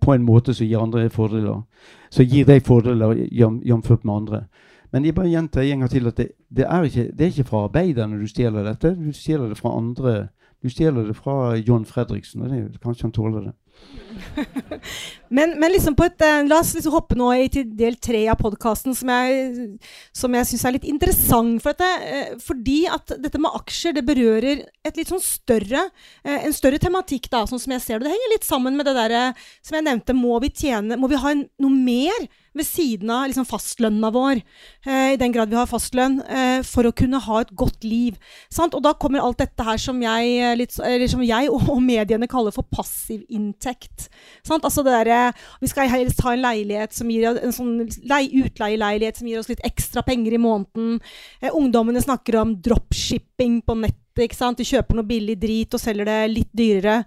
på en måte som gir andre fordeler. Så gir deg fordeler jf. med andre. Men jeg bare gjentar en gang til at det, det, er ikke, det, er ikke, fra arbeiderne du stjeler dette. Du stjeler det fra andre. Du stjeler det fra John Fredriksen. og det, Kanskje han tåler det. (laughs)
men, men liksom et, uh, la oss liksom hoppe nå i til del tre av podkasten, som jeg, som jeg syns er litt interessant. For dette, uh, fordi at dette med aksjer det berører et litt sånn større, uh, en større tematikk, da, sånn som jeg ser det. Det henger litt sammen med det der, som jeg nevnte. Må vi tjene Må vi ha noe mer ved siden av liksom, fastlønna vår, eh, i den grad vi har fastlønn, eh, for å kunne ha et godt liv. Sant? Og da kommer alt dette her som jeg, eh, litt, som jeg og, og, mediene kaller for passiv inntekt. Sant? Altså der, Vi skal helst ha en leilighet som gir en sånn utleieleilighet som gir oss litt ekstra penger i måneden. Eh, ungdommene snakker om dropshipping på nettet. De kjøper noe billig drit og selger det litt dyrere.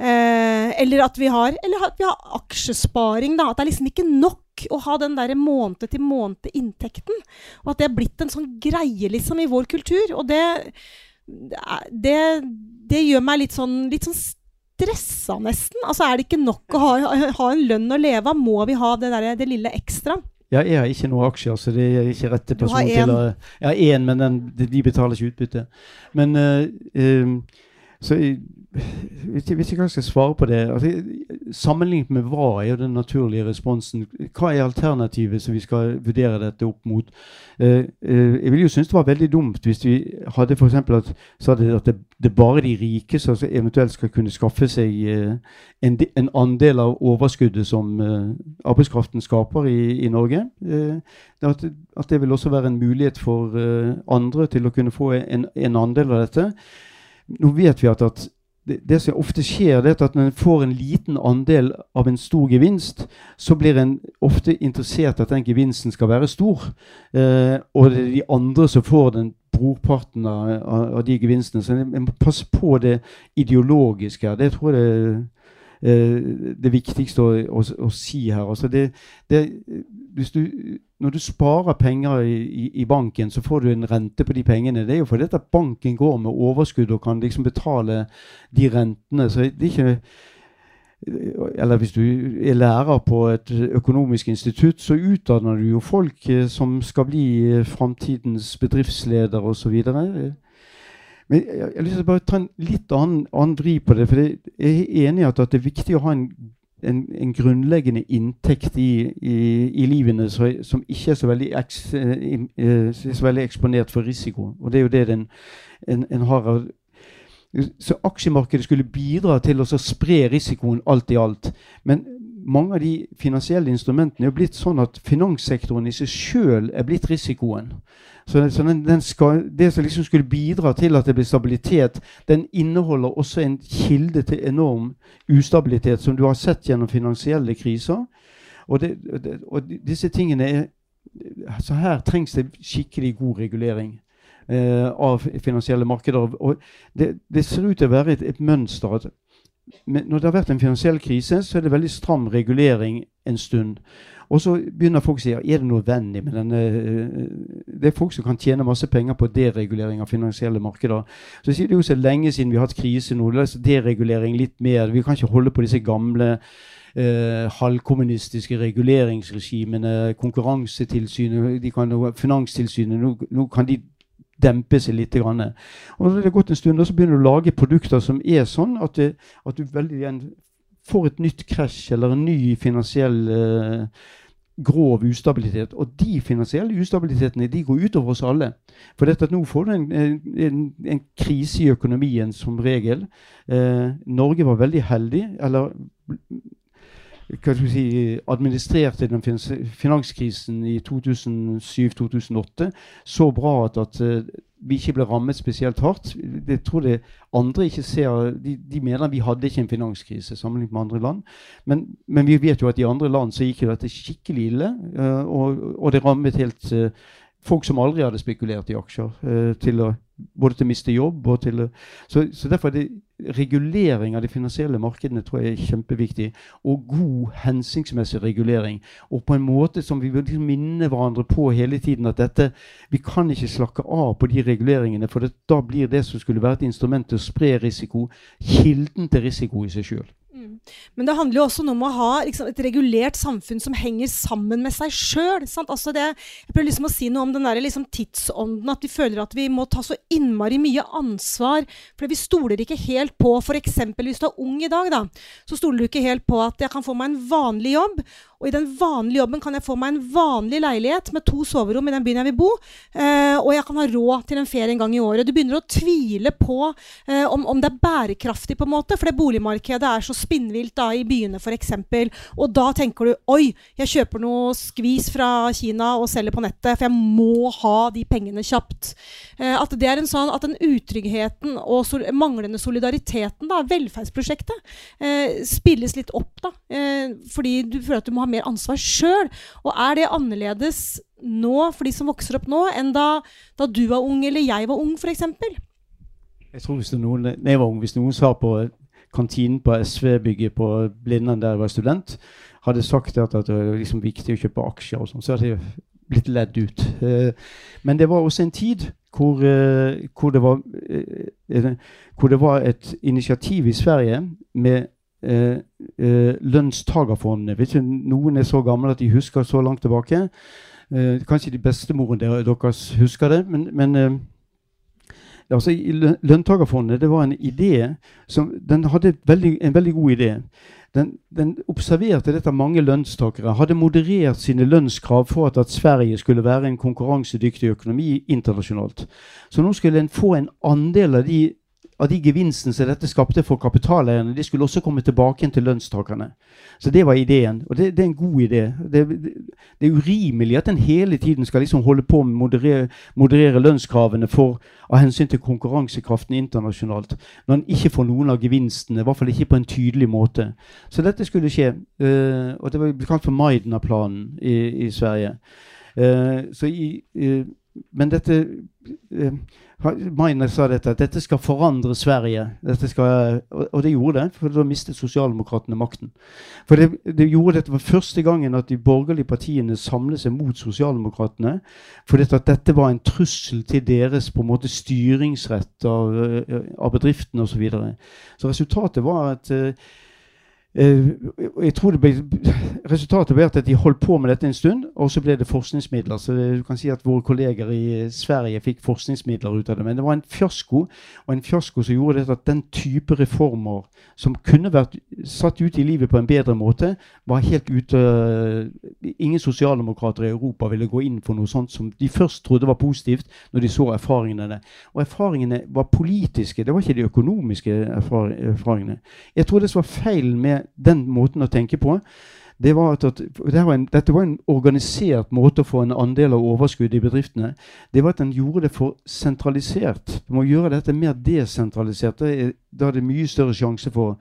Eh, eller, at har, eller at vi har aksjesparing. Da. At det er liksom ikke nok å ha den der måned-til-måned-inntekten. Og at det er blitt en sånn greie liksom i vår kultur. Og det, det, det gjør meg litt sånn, litt sånn stressa, nesten. Altså Er det ikke nok å ha, ha en lønn å leve av? Må vi ha det, der, det lille ekstra?
Ja, jeg har ikke noen aksjer, så det er ikke rette person til å Jeg har én, men den, de betaler ikke utbytte. Men uh, uh, så hvis jeg, hvis jeg skal svare på det altså, Sammenlignet med hva er jo den naturlige responsen? Hva er alternativet som vi skal vurdere dette opp mot? Uh, uh, jeg ville jo synes det var veldig dumt hvis vi hadde f.eks. at, at det, det, bare de rike som eventuelt skal kunne skaffe seg uh, en, en, andel av overskuddet som arbeidskraften skaper i, i Norge. At, at, det vil også være en mulighet for andre til å kunne få en, en andel av dette. Nå vet vi at, at det, det, som ofte skjer, det er at når en får en liten andel av en stor gevinst, så blir en ofte interessert at den gevinsten skal være stor. Eh, og det er de andre som får den brorparten av, av, de gevinstene. Så en må passe på det ideologiske. Det tror jeg det, det viktigste å, å, å, si her. Altså det, det, du når du sparer penger i, i, i, banken, så får du en rente på de pengene. Det er jo fordi at banken går med overskudd og kan liksom betale de rentene. Så det er ikke eller hvis du er lærer på et økonomisk institutt, så utdanner du jo folk eh, som skal bli eh, framtidens bedriftsleder osv. Men jeg har lyst til å bare ta en litt annen, annen vri på det. For jeg er enig i at, at det er viktig å ha en en, en, grunnleggende inntekt i, i, i livene så, som ikke er så eks, eh, så veldig, eksponert for risiko. Og det er jo det den, en, en har Så aksjemarkedet skulle bidra til å spre risikoen alt i alt. Men mange av de finansielle instrumentene er blitt sånn at finanssektoren i seg sjøl er blitt risikoen. Så, så den, den skal, Det som liksom skulle bidra til at det blir stabilitet, den inneholder også en kilde til enorm ustabilitet, som du har sett gjennom finansielle kriser. Og, det, og disse tingene er Så her trengs det skikkelig god regulering. Eh, av finansielle markeder. Og det, det, ser ut til å være et, et mønster at når det har vært en finansiell krise, så er det veldig stram regulering en stund. Og så begynner folk å si er det nødvendig med denne eh, Det er folk som kan tjene masse penger på deregulering av finansielle markeder. Så sier det jo så lenge siden vi har hatt krise nå. La oss deregulering litt mer. Vi kan ikke holde på disse gamle eh, halvkommunistiske reguleringsregimene. Konkurransetilsynet, de kan, Finanstilsynet nå, nå kan de dempe seg litt. Grann. Og når det har gått en stund, så begynner du å lage produkter som er sånn at, det, at du veldig igjen får et nytt krasj eller en ny finansiell eh, grov ustabilitet. Og de finansielle ustabilitetene de går utover oss alle. For dette at nå får du en, en, en krise i økonomien som regel. Eh, Norge var veldig heldig, eller hva skal vi si, administrerte den finanskrisen i 2007-2008 så bra at, at, vi ikke ble rammet spesielt hardt. Det tror det andre ikke ser De, de mener vi hadde ikke en finanskrise sammenlignet med andre land. Men, men, vi vet jo at i andre land så gikk jo dette skikkelig ille. Uh, og, og, det rammet helt uh, folk som aldri hadde spekulert i aksjer, eh, til å, både til å miste jobb og til å så, så derfor er det regulering av de finansielle markedene tror jeg er kjempeviktig. Og god, hensiktsmessig regulering. Og på en måte som vi vil liksom minne hverandre på hele tiden at dette Vi kan ikke slakke av på de reguleringene, for det, da blir det som skulle være et instrument til å spre risiko, kilden til risiko i seg sjøl.
Men det handler jo også om å ha liksom, et regulert samfunn som henger sammen med seg sjøl. Altså jeg prøver liksom å si noe om den der, liksom, tidsånden, at vi føler at vi må ta så innmari mye ansvar. For vi stoler ikke helt på F.eks. hvis du er ung i dag, da, så stoler du ikke helt på at jeg kan få meg en vanlig jobb. Og i den vanlige jobben kan jeg få meg en vanlig leilighet med to soverom i den byen jeg vil bo. Eh, og jeg kan ha råd til en ferie en gang i året. Du begynner å tvile på eh, om, om, det er bærekraftig, på en måte, for det boligmarkedet er så spinnvilt da, i byene f.eks. Og da tenker du oi, jeg kjøper noe skvis fra Kina og selger på nettet, for jeg må ha de pengene kjapt. Eh, at det er en sånn at den utryggheten og sol manglende solidariteten, da, velferdsprosjektet, eh, spilles litt opp. da, eh, Fordi du føler at du må ha mer ansvar sjøl. Og er det annerledes nå for de som vokser opp nå, enn da, da du var ung eller jeg var ung, f.eks.?
Jeg tror hvis, noen, når jeg var ung, hvis noen sa på kantinen på SV-bygget på Blindern der jeg var student, hadde sagt at, det var liksom viktig å kjøpe aksjer og sånn, så hadde jeg blitt ledd ut. Eh, men det var også en tid hvor, eh, hvor, det var, eh, hvor det var et initiativ i Sverige med eh, eh, lønnstagerfondene. Vet noen er så gamle at de husker så langt tilbake. Eh, kanskje de bestemoren deres husker det. Men, men eh, altså, lønntagerfondet det var en idé som Den hadde veldig, en veldig god idé. Den, den, observerte dette mange lønnstakere. Hadde moderert sine lønnskrav for at, at, Sverige skulle være en konkurransedyktig økonomi internasjonalt. Så nå skulle en få en andel av de av de gevinstene som dette skapte for kapitaleierne, de skulle også komme tilbake til lønnstakerne. Så det var ideen. Og det, det er en god idé. Det, det, det, er urimelig at en hele tiden skal liksom holde på med å moderere, moderere lønnskravene for, av hensyn til konkurransekraften internasjonalt, når en ikke får noen av gevinstene, i hvert fall ikke på en tydelig måte. Så dette skulle skje. Uh, og det ble kalt for Maidna-planen i, i, Sverige. Uh, i, uh, men dette Mainer sa dette, at dette skal forandre Sverige. Skal, og det gjorde det, for da mistet sosialdemokratene makten. For det, det, gjorde dette for første gangen at de borgerlige partiene samlet seg mot sosialdemokratene. For dette, at dette var en trussel til deres på en måte styringsrett av, av bedriftene osv. Så, videre. så resultatet var at Uh, jeg tror det ble, Resultatet ble at de holdt på med dette en stund, og så ble det forskningsmidler. Så du kan si at våre kolleger i Sverige fikk forskningsmidler ut av det. Men det var en fiasko, og en fiasko som gjorde det at den type reformer som kunne vært satt ut i livet på en bedre måte, var helt ute Ingen sosialdemokrater i Europa ville gå inn for noe sånt som de først trodde var positivt, når de så erfaringene. Og erfaringene var politiske, det var ikke de økonomiske erfaringene. Jeg tror det som var feil med den måten å tenke på, det var at, at det var en, dette var en organisert måte å få en andel av overskuddet i bedriftene. Det var at en gjorde det for sentralisert. Du må gjøre dette mer desentralisert. Da er det mye større sjanse for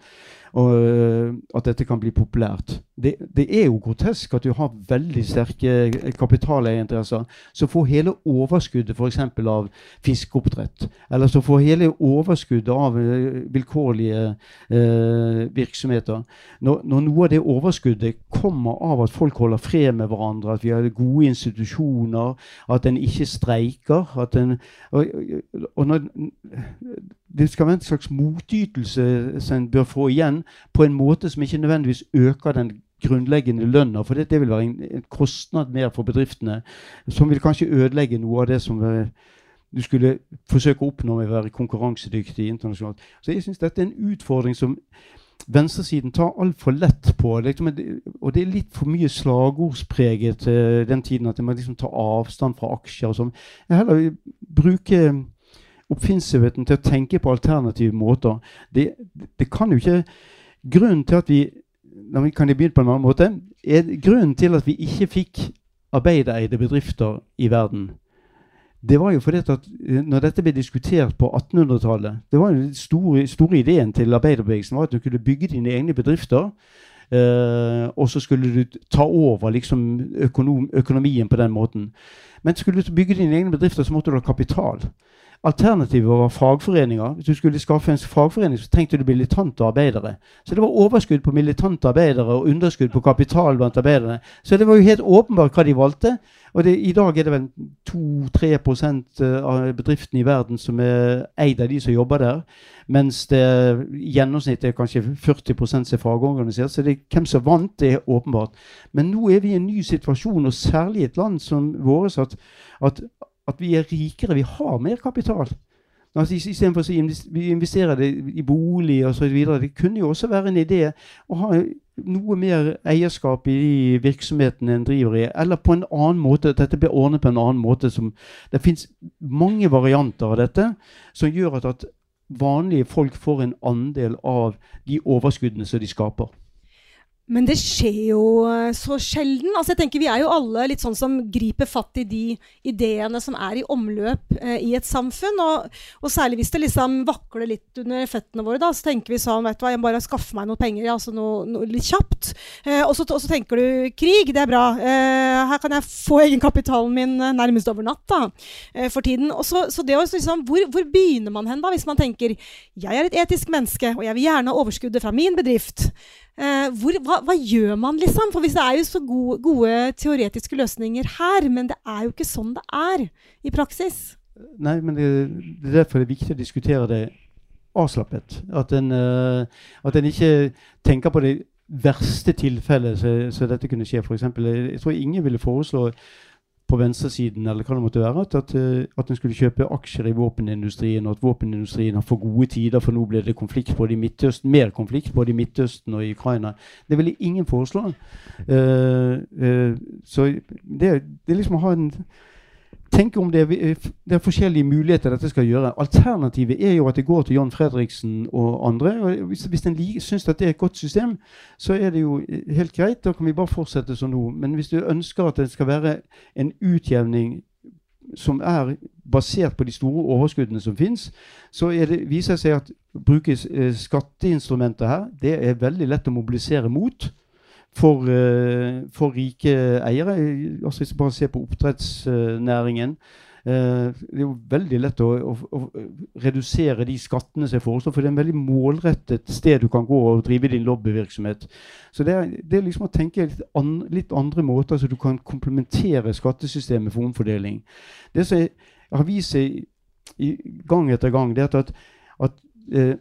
og øh, at dette kan bli populært. Det, det, er jo grotesk at du har veldig sterke kapitaleierinteresser som får hele overskuddet f.eks. av fiskeoppdrett, eller som får hele overskuddet av uh, vilkårlige eh, virksomheter. Når, når, noe av det overskuddet kommer av at folk holder fred med hverandre, at vi har gode institusjoner, at en ikke streiker at en, og, og når, det skal være en slags motytelse som en bør få igjen, på en måte som ikke nødvendigvis øker den grunnleggende lønna. For det, det vil være en, en, kostnad mer for bedriftene, som vil kanskje ødelegge noe av det som uh, du skulle forsøke å oppnå med å være konkurransedyktig internasjonalt. Så jeg syns dette er en utfordring som venstresiden tar altfor lett på. Liksom, og det er litt for mye slagordspreget den tiden at man liksom tar avstand fra aksjer og sånn. Jeg heller bruke oppfinnsomheten til å tenke på alternative måter. Det, det, kan jo ikke Grunnen til at vi kan jeg begynne på en annen måte, er grunnen til at vi ikke fikk arbeidereide bedrifter i verden, det var jo fordi at eh, når dette ble diskutert på 1800-tallet Det var jo den store, store ideen til arbeiderbevegelsen var at du kunne bygge dine egne bedrifter. Uh, og så skulle du ta over liksom, økonom, økonomien på den måten. Men skulle du bygge dine egne bedrifter, så måtte du ha kapital. Alternativet var fagforeninger. Hvis du skulle skaffe en fagforening, så trengte du militante arbeidere. Så det var overskudd på militante arbeidere og underskudd på kapital blant arbeidere. Så det var jo helt åpenbart hva de valgte. Og det, i dag er det vel 2-3 eh, av bedriftene i verden som er eid av de som jobber der. Mens det gjennomsnittet er kanskje 40 som er fagorganisert. Så det, hvem som vant, det er åpenbart. Men nå er vi i en ny situasjon, og særlig i et land som vårt, at, at at vi er rikere. Vi har mer kapital. Altså, Istedenfor å vi investerer det i bolig osv. Det kunne jo også være en idé å ha noe mer eierskap i de virksomhetene en driver i, eller på en annen måte, at dette blir ordnet på en annen måte. Som, det fins mange varianter av dette som gjør at, at vanlige folk får en andel av de overskuddene som de skaper.
Men det skjer jo eh, så sjelden. Altså jeg tenker Vi er jo alle litt sånn som griper fatt i de ideene som er i omløp eh, i et samfunn. Og, og, særlig hvis det liksom vakler litt under føttene våre, da, så tenker vi sånn vet du hva, Jeg må bare skaffe meg noen penger, altså noe, noe litt kjapt. Eh, og, så, tenker du krig, det er bra. Eh, her kan jeg få egenkapitalen min eh, nærmest over natt da, eh, for tiden. Og så, så det å liksom, hvor, hvor begynner man hen da, hvis man tenker jeg er et etisk menneske, og jeg vil gjerne ha overskuddet fra min bedrift. Eh, hvor, hva, hva, gjør man, liksom? For hvis det er jo så gode, gode, teoretiske løsninger her, men det er jo ikke sånn det er i praksis.
Nei, men det, det er derfor det er viktig å diskutere det avslappet. At en, uh, at en ikke tenker på det verste tilfellet så, dette kunne skje. For eksempel, jeg tror ingen ville foreslå på venstresiden eller hva det måtte være, at, eh, at en skulle kjøpe aksjer i våpenindustrien, og at våpenindustrien har for gode tider, for nå blir det konflikt både i Midtøsten, mer konflikt både i Midtøsten og i Ukraina. Det ville ingen foreslå. Uh, uh, så det, det liksom å ha en Tenk om det er, det er, forskjellige muligheter dette skal gjøre. Alternativet er jo at det går til John Fredriksen og andre. og Hvis, hvis en syns at det er et godt system, så er det jo helt greit. Da kan vi bare fortsette som nå. Men hvis du ønsker at det skal være en utjevning som er basert på de store overskuddene som finnes, så det, viser det seg at å bruke eh, skatteinstrumenter her, det er veldig lett å mobilisere mot for, eh, for rike eiere. Altså Hvis vi bare ser på oppdrettsnæringen. Uh, det er jo veldig lett å, å, å, redusere de skattene som er foreslått, for det er en veldig målrettet sted du kan gå og drive din lobbyvirksomhet. Så det er, det er liksom å tenke litt, an, litt, andre måter så du kan komplementere skattesystemet for omfordeling. Det som har vist seg gang etter gang, det er at, at uh,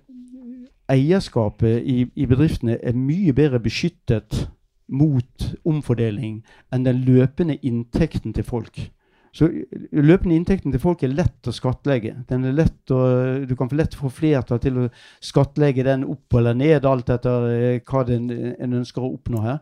eierskapet i, i bedriftene er mye bedre beskyttet mot omfordeling enn den løpende inntekten til folk. Så løpende inntekten til folk er lett å skattlegge. Lett å, du kan lett få flertall til å skattlegge den opp eller ned, alt etter eh, hva den, en ønsker å oppnå her.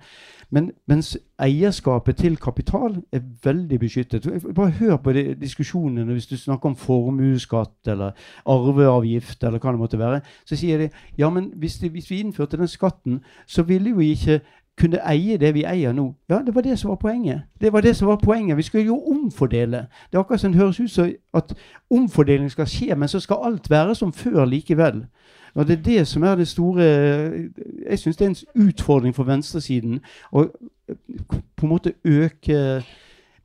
Men, mens eierskapet til kapital er veldig beskyttet. Bare hør på de diskusjonene hvis du snakker om formuesskatt eller arveavgift eller hva det måtte være. Så sier de ja, men hvis, de, hvis vi innførte den skatten, så ville jo ikke kunne eie det vi eier nå. Ja, det var det som var poenget. Det var det som var poenget. Vi skulle jo omfordele. Det er akkurat som det høres ut som at omfordeling skal skje, men så skal alt være som før likevel. Og Det er det som er det store Jeg syns det er en utfordring for venstresiden å på en måte øke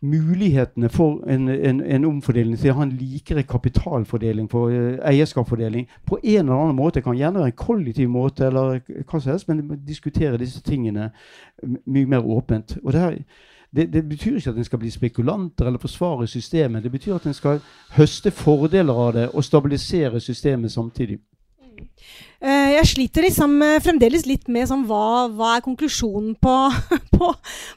mulighetene for en, en, en, omfordeling ha en likere kapitalfordeling, for uh, eierskapsfordeling, på en eller annen måte. Det kan gjerne være en kollektiv måte, eller hva som helst, men diskutere disse tingene mye mer åpent. Og det, her, det, det, betyr ikke at en skal bli spekulanter eller forsvare systemet. Det betyr at en skal høste fordeler av det og stabilisere systemet samtidig.
Uh, jeg sliter liksom uh, fremdeles litt med sånn, hva, hva, er konklusjonen på, (laughs) på,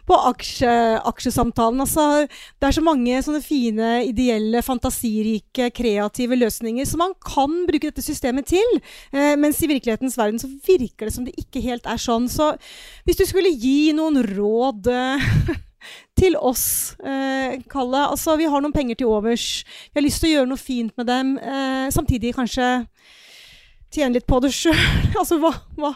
på aksje, aksjesamtalen. Altså, det er så mange sånne fine, ideelle, fantasirike, kreative løsninger som man kan bruke dette systemet til. Uh, mens i virkelighetens verden så virker det som det ikke helt er sånn. Så hvis du skulle gi noen råd (laughs) til oss, eh, Kalle. Altså, vi har noen penger til overs. Vi har lyst til å gjøre noe fint med dem. Eh, samtidig kanskje tjene litt på det sjøl. (laughs) altså, hva, hva,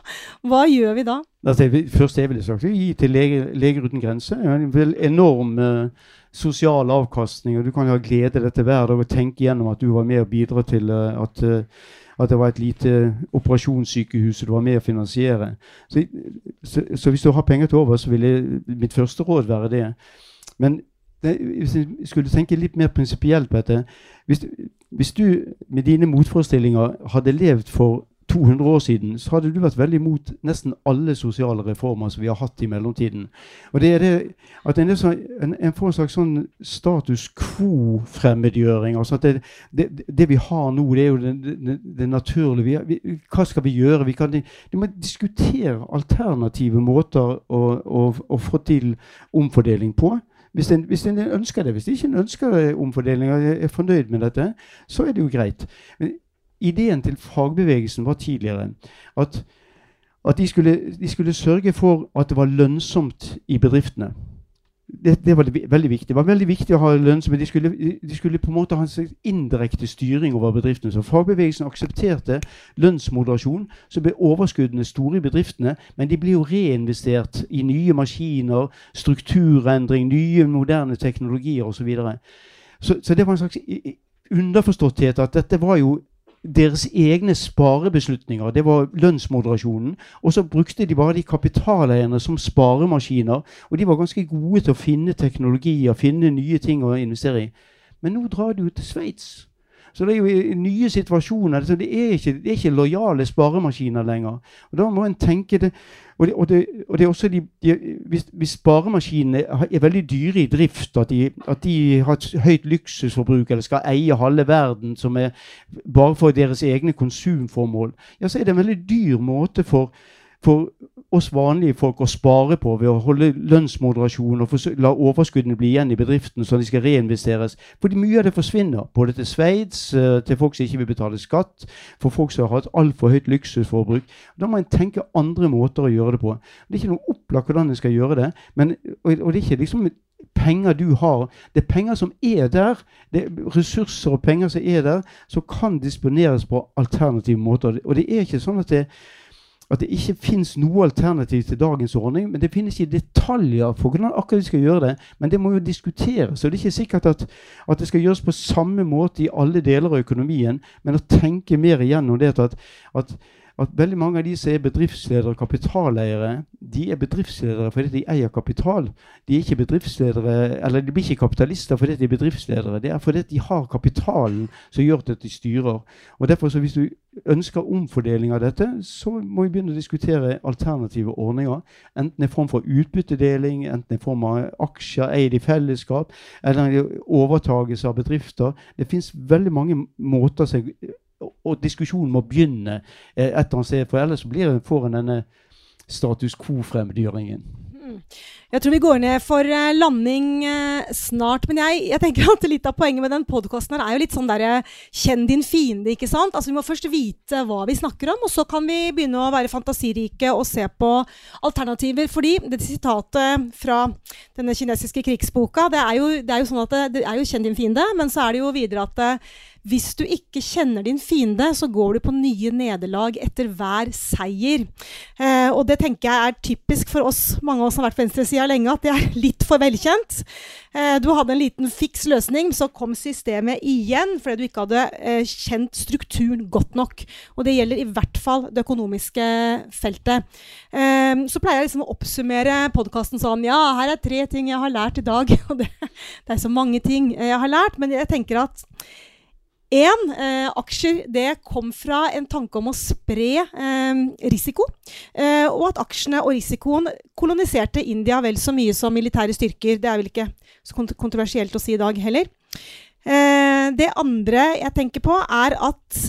hva, gjør vi da?
Altså, først jeg ville sagt gi til Leger lege uten grenser. En enorm eh, sosial avkastning, og du kan ha glede av dette hver dag og tenke gjennom at du var med og bidra til eh, at, eh, at det var et lite operasjonssykehus du var med å finansiere. Så, så, så, hvis du har penger til over, så ville mitt første råd være det. Men det, hvis jeg skulle tenke litt mer prinsipielt på dette hvis, hvis, du med dine motforestillinger hadde levd for 200 år siden, så hadde du vært veldig imot nesten alle sosiale reformer som vi har hatt i mellomtiden. Og det er det at en, så, en, en får en slags sånn status quo-fremmedgjøring. altså at det, det, det, vi har nå, det er jo det, det naturlige. Vi, vi, hva skal vi gjøre? Vi, kan, vi må diskutere alternative måter å, å, å få til omfordeling på. Hvis en, hvis en, ønsker det. Hvis en ikke ønsker omfordeling og er fornøyd med dette, så er det jo greit. Men ideen til fagbevegelsen var tidligere at, at de, skulle, de, skulle, sørge for at det var lønnsomt i bedriftene. Det, det var veldig viktig. Det var veldig viktig å ha lønnsomhet. De skulle, de skulle på en måte ha en indirekte styring over bedriftene. Så fagbevegelsen aksepterte lønnsmoderasjon. Så ble overskuddene store i bedriftene, men de ble jo reinvestert i nye maskiner, strukturendring, nye moderne teknologier osv. Så, så Så det var en slags underforståtthet at dette var jo deres egne sparebeslutninger. Det var lønnsmoderasjonen. Og så brukte de bare de kapitaleierne som sparemaskiner. Og de var ganske gode til å finne teknologier, finne nye ting å investere i. Men nå drar de jo til Sveits. Så det er jo nye situasjoner. Det er ikke, det er ikke lojale sparemaskiner lenger. Og Da må en tenke det og det, og det, og det er også de, de, hvis, hvis, sparemaskinene er veldig dyre i drift, at de, at de har et høyt luksusforbruk eller skal eie halve verden som er bare for deres egne konsumformål, ja, så er det en veldig dyr måte for for oss vanlige folk å spare på ved å holde lønnsmoderasjon og la overskuddene bli igjen i bedriften så de skal reinvesteres. Fordi mye av det forsvinner. Både til Sveits, eh, til folk som ikke vil betale skatt, for folk som har hatt altfor høyt luksusforbruk. Da må en tenke andre måter å gjøre det på. Det er ikke noe opplagt hvordan en skal gjøre det. Men, og, og det er ikke liksom penger du har. Det er penger som er der. Det er ressurser og penger som er der, som kan disponeres på alternative måter. Og det er ikke sånn at det at det ikke finnes noe alternativ til dagens ordning. Men det finnes ikke detaljer for hvordan akkurat de skal gjøre det. Men det må jo diskuteres. Og det er ikke sikkert at, at det skal gjøres på samme måte i alle deler av økonomien, men å tenke mer igjennom det at, at at veldig mange av de som er bedriftsledere og kapitaleiere, de er bedriftsledere fordi de eier kapital. De er ikke bedriftsledere, eller de blir ikke kapitalister fordi de er bedriftsledere. Det er fordi de har kapitalen som gjør at de styrer. Og derfor så Hvis du ønsker omfordeling av dette, så må vi begynne å diskutere alternative ordninger. Enten i form for utbyttedeling, enten i form av aksjer eid i fellesskap, eller overtagelse av bedrifter. Det fins veldig mange måter som og diskusjonen må begynne eh, et eller annet sted, for ellers blir, får en denne status quo-fremmedgjøringen.
Mm. Jeg tror vi går ned for uh, landing uh, snart. Men jeg, jeg, tenker at litt av poenget med den podkasten er jo litt sånn derre Kjenn din fiende, ikke sant? Altså Vi må først vite hva vi snakker om, og så kan vi begynne å være fantasirike og se på alternativer. Fordi det sitatet fra denne kinesiske krigsboka, det er jo, det er jo sånn at det, det, er jo kjenn din fiende, men så er det jo videre at hvis du ikke kjenner din fiende, så går du på nye nederlag etter hver seier. Eh, og det tenker jeg er typisk for oss, mange av oss som har vært på venstresida lenge, at det er litt for velkjent. Eh, du hadde en liten fiks løsning, så kom systemet igjen fordi du ikke hadde eh, kjent strukturen godt nok. Og det gjelder i hvert fall det økonomiske feltet. Eh, så pleier jeg liksom å oppsummere podkasten sånn Ja, her er tre ting jeg har lært i dag. (laughs) Og det, det er så mange ting jeg har lært, men jeg tenker at Én, eh, aksjer det kom fra en tanke om å spre eh, risiko. Eh, og at aksjene og risikoen koloniserte India vel så mye som militære styrker. Det er vel ikke så kont kontroversielt å si i dag heller. Eh, det andre jeg tenker på, er at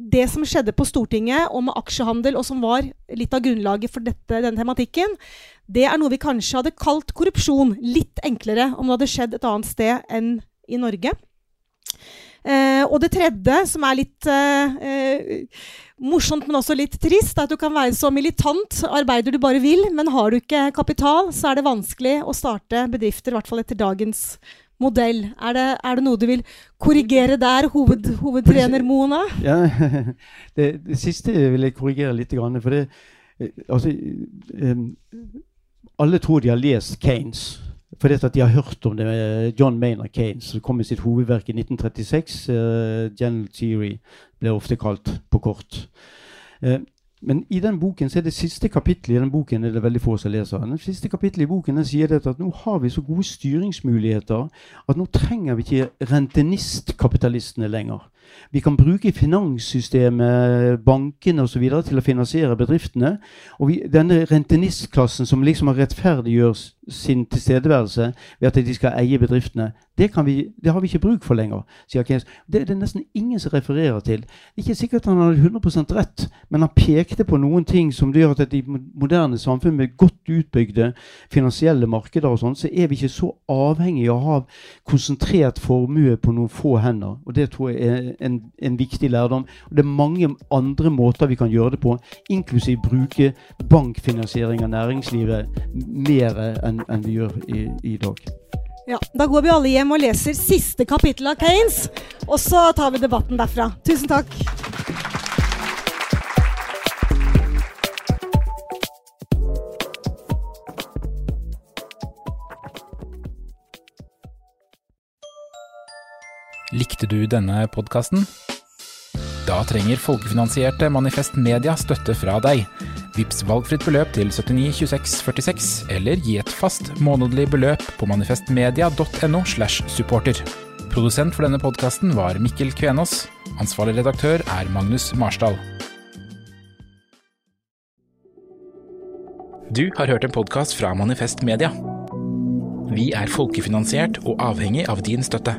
det som skjedde på Stortinget om aksjehandel, og som var litt av grunnlaget for dette, denne tematikken, det er noe vi kanskje hadde kalt korrupsjon. Litt enklere om det hadde skjedd et annet sted enn i Norge. Eh, og det tredje, som er litt eh, eh, morsomt, men også litt trist, er at du kan være så militant, arbeider du bare vil, men har du ikke kapital, så er det vanskelig å starte bedrifter, i hvert fall etter dagens modell. Er det, er det noe du vil korrigere der, hoved, hovedtrener Mona?
Ja, (laughs) det, det, siste vil jeg korrigere litt. For det, altså, alle tror de har lest Kanes fordi at de har hørt om det med John Maynard Keynes, som kom med sitt hovedverk i 1936. Uh, General Theory ble ofte kalt på kort. Uh, men i den boken så er det siste kapittelet i den boken er det veldig få som leser. Den siste kapittelet i boken sier at nå har vi så gode styringsmuligheter at nå trenger vi ikke rentenistkapitalistene lenger. Vi kan bruke finanssystemet, bankene osv. til å finansiere bedriftene. Og vi, denne rentenistklassen som liksom har rettferdiggjør sin tilstedeværelse ved at de skal eie bedriftene, det, vi, det har vi ikke bruk for lenger, sier Keynes. Det er det nesten ingen som refererer til. Ikke sikkert han hadde 100% rett, men han pekte på noen ting som gjør at i moderne samfunn med godt utbygde finansielle markeder og sånn, så er vi ikke så avhengig av å ha konsentrert formue på noen få hender. Og det tror jeg er en, en, viktig lærdom. Og det er mange andre måter vi kan gjøre det på, inklusiv bruke bankfinansiering av næringslivet mer enn en vi gjør i, i dag.
Ja, Da går vi alle hjem og leser siste kapittel av Kanes, og så tar vi debatten derfra. Tusen takk.
Likte du denne podkasten? Da trenger folkefinansierte Manifest Media støtte fra deg. Vips valgfritt beløp til 79 26 46, eller gi et fast månedlig beløp på manifestmedia.no slash supporter. Produsent for denne podkasten var Mikkel Kvenås. Ansvarlig redaktør er Magnus Marsdal. Du har hørt en podkast fra Manifest Media. Vi er folkefinansiert og avhengig av din støtte.